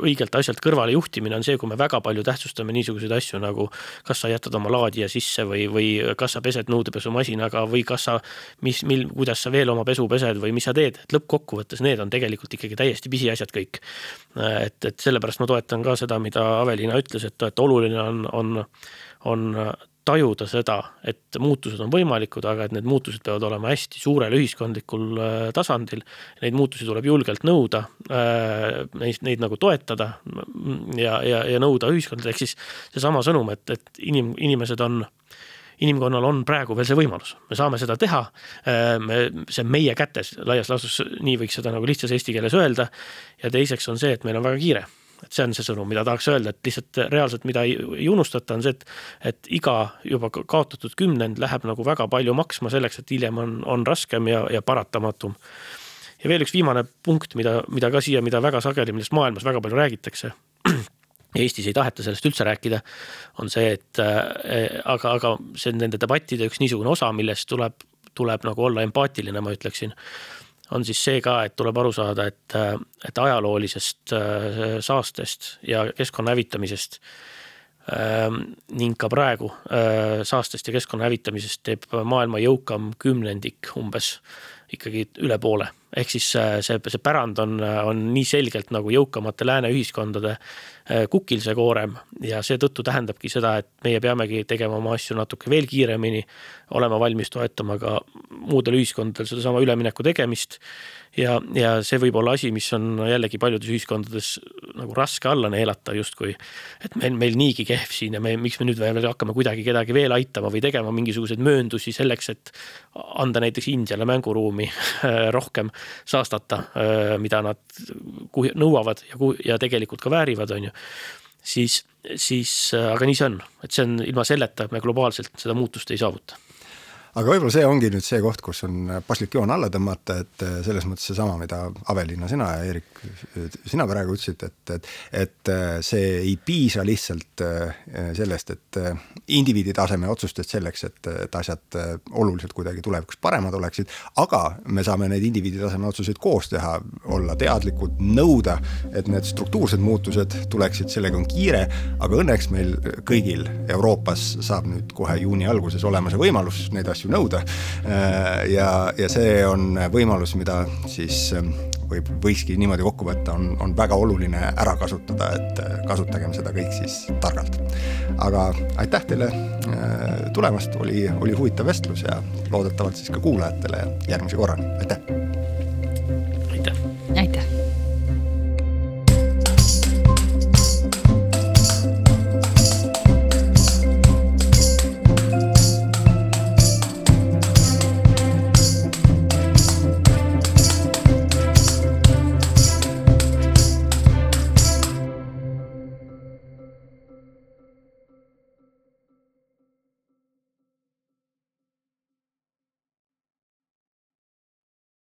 õigelt asjalt kõrvale juhtimine on see, kui me väga palju tähtsustame niisuguseid asju nagu kas sa jätad oma laadija sisse või, või kas sa pesed nõudepesumasinaga või kas sa, mis, mil, kuidas sa veel oma pesu pesed või mis sa teed, et lõppkokkuvõttes need on tegelikult ikkagi täiesti pisiasjad asjad kõik. et, et sellepärast ma toetan ka seda, mida Aveliina ütles, et, et oluline on, on, on tajuda seda, et muutused on võimalikud, aga et need muutused peavad olema hästi suurel ühiskondlikul äh, tasandil. Neid muutusi tuleb julgelt nõuda, äh, neid, neid nagu toetada ja, ja, ja nõuda ühiskondadele, ehk siis seesama sõnum, et, et inim-, inimesed on inimkonnal on praegu veel see võimalus, me saame seda teha. Äh, me, see on meie kätes, laias laastus nii võiks seda nagu lihtsas eesti keeles öelda. ja teiseks on see, et meil on väga kiire et see on see sõnum, mida tahaks öelda, et lihtsalt reaalselt, mida ei, ei unustata, on see, et, et iga juba kaotatud kümnend läheb nagu väga palju maksma selleks, et hiljem on, on raskem ja, ja paratamatum ja veel üks viimane punkt, mida, mida ka siia, mida väga sageli, millest maailmas väga palju räägitakse Eestis ei taheta sellest üldse rääkida, on see, et äh, aga, aga see on nende debattide üks niisugune osa, millest tuleb, tuleb nagu olla empaatiline, ma ütleksin. on siis see ka, et tuleb aru saada, et, et ajaloolisest äh, saastest ja keskkonna hävitamisest ähm, ning ka praegu äh, saastest ja keskkonna hävitamisest teeb maailma jõukam kümnendik umbes ikkagi üle poole ehk siis äh, see, see pärand on, on nii selgelt nagu jõukamate lääne ühiskondade äh, kukil see koorem. Ja seetõttu tähendabki seda, et meie peamegi tegema oma asju natuke veel kiiremini, olema valmis toetama ka muudel ühiskondadel sedasama ülemineku tegemist ja, ja see võib olla asi, mis on jällegi paljudes ühiskondades nagu raske alla neelata justkui. et meil, meil niigi kehv siin ja me, miks me nüüd veel hakkame kuidagi kedagi veel aitama või tegema mingisuguseid mööndusi selleks, et anda näiteks Indiale mänguruumi rohkem saastata, mida nad nõuavad ja, ja tegelikult ka väärivad, on ju. Siis, siis aga nii see on, et see on ilma selleta me globaalselt seda muutust ei saavuta aga võib-olla see ongi nüüd see koht, kus on paslik joon alla tõmmata, et eh, selles mõttes seesama, mida Aveliina, sina ja Eerik, sina praegu ütlesid, et, et, et eh, see ei piisa lihtsalt eh, sellest, et indiviidi taseme otsustest selleks, et, et asjad oluliselt kuidagi tulevikus paremad oleksid, aga me saame neid indiviidi taseme otsuseid koos teha, olla teadlikud, nõuda, et need struktuursed muutused tuleksid, sellega on kiire, aga õnneks meil kõigil Euroopas saab nüüd kohe juuni alguses olema see võimalus neid asju asju nõuda. Äh, ja, ja see on võimalus, mida siis ähm, võib, võikski niimoodi kokku võtta, on, on väga oluline ära kasutada, et äh, kasutagem seda kõik siis targalt. aga aitäh teile äh, tulemast, oli, oli huvitav vestlus ja loodetavalt siis ka kuulajatele järgmise korrani, aitäh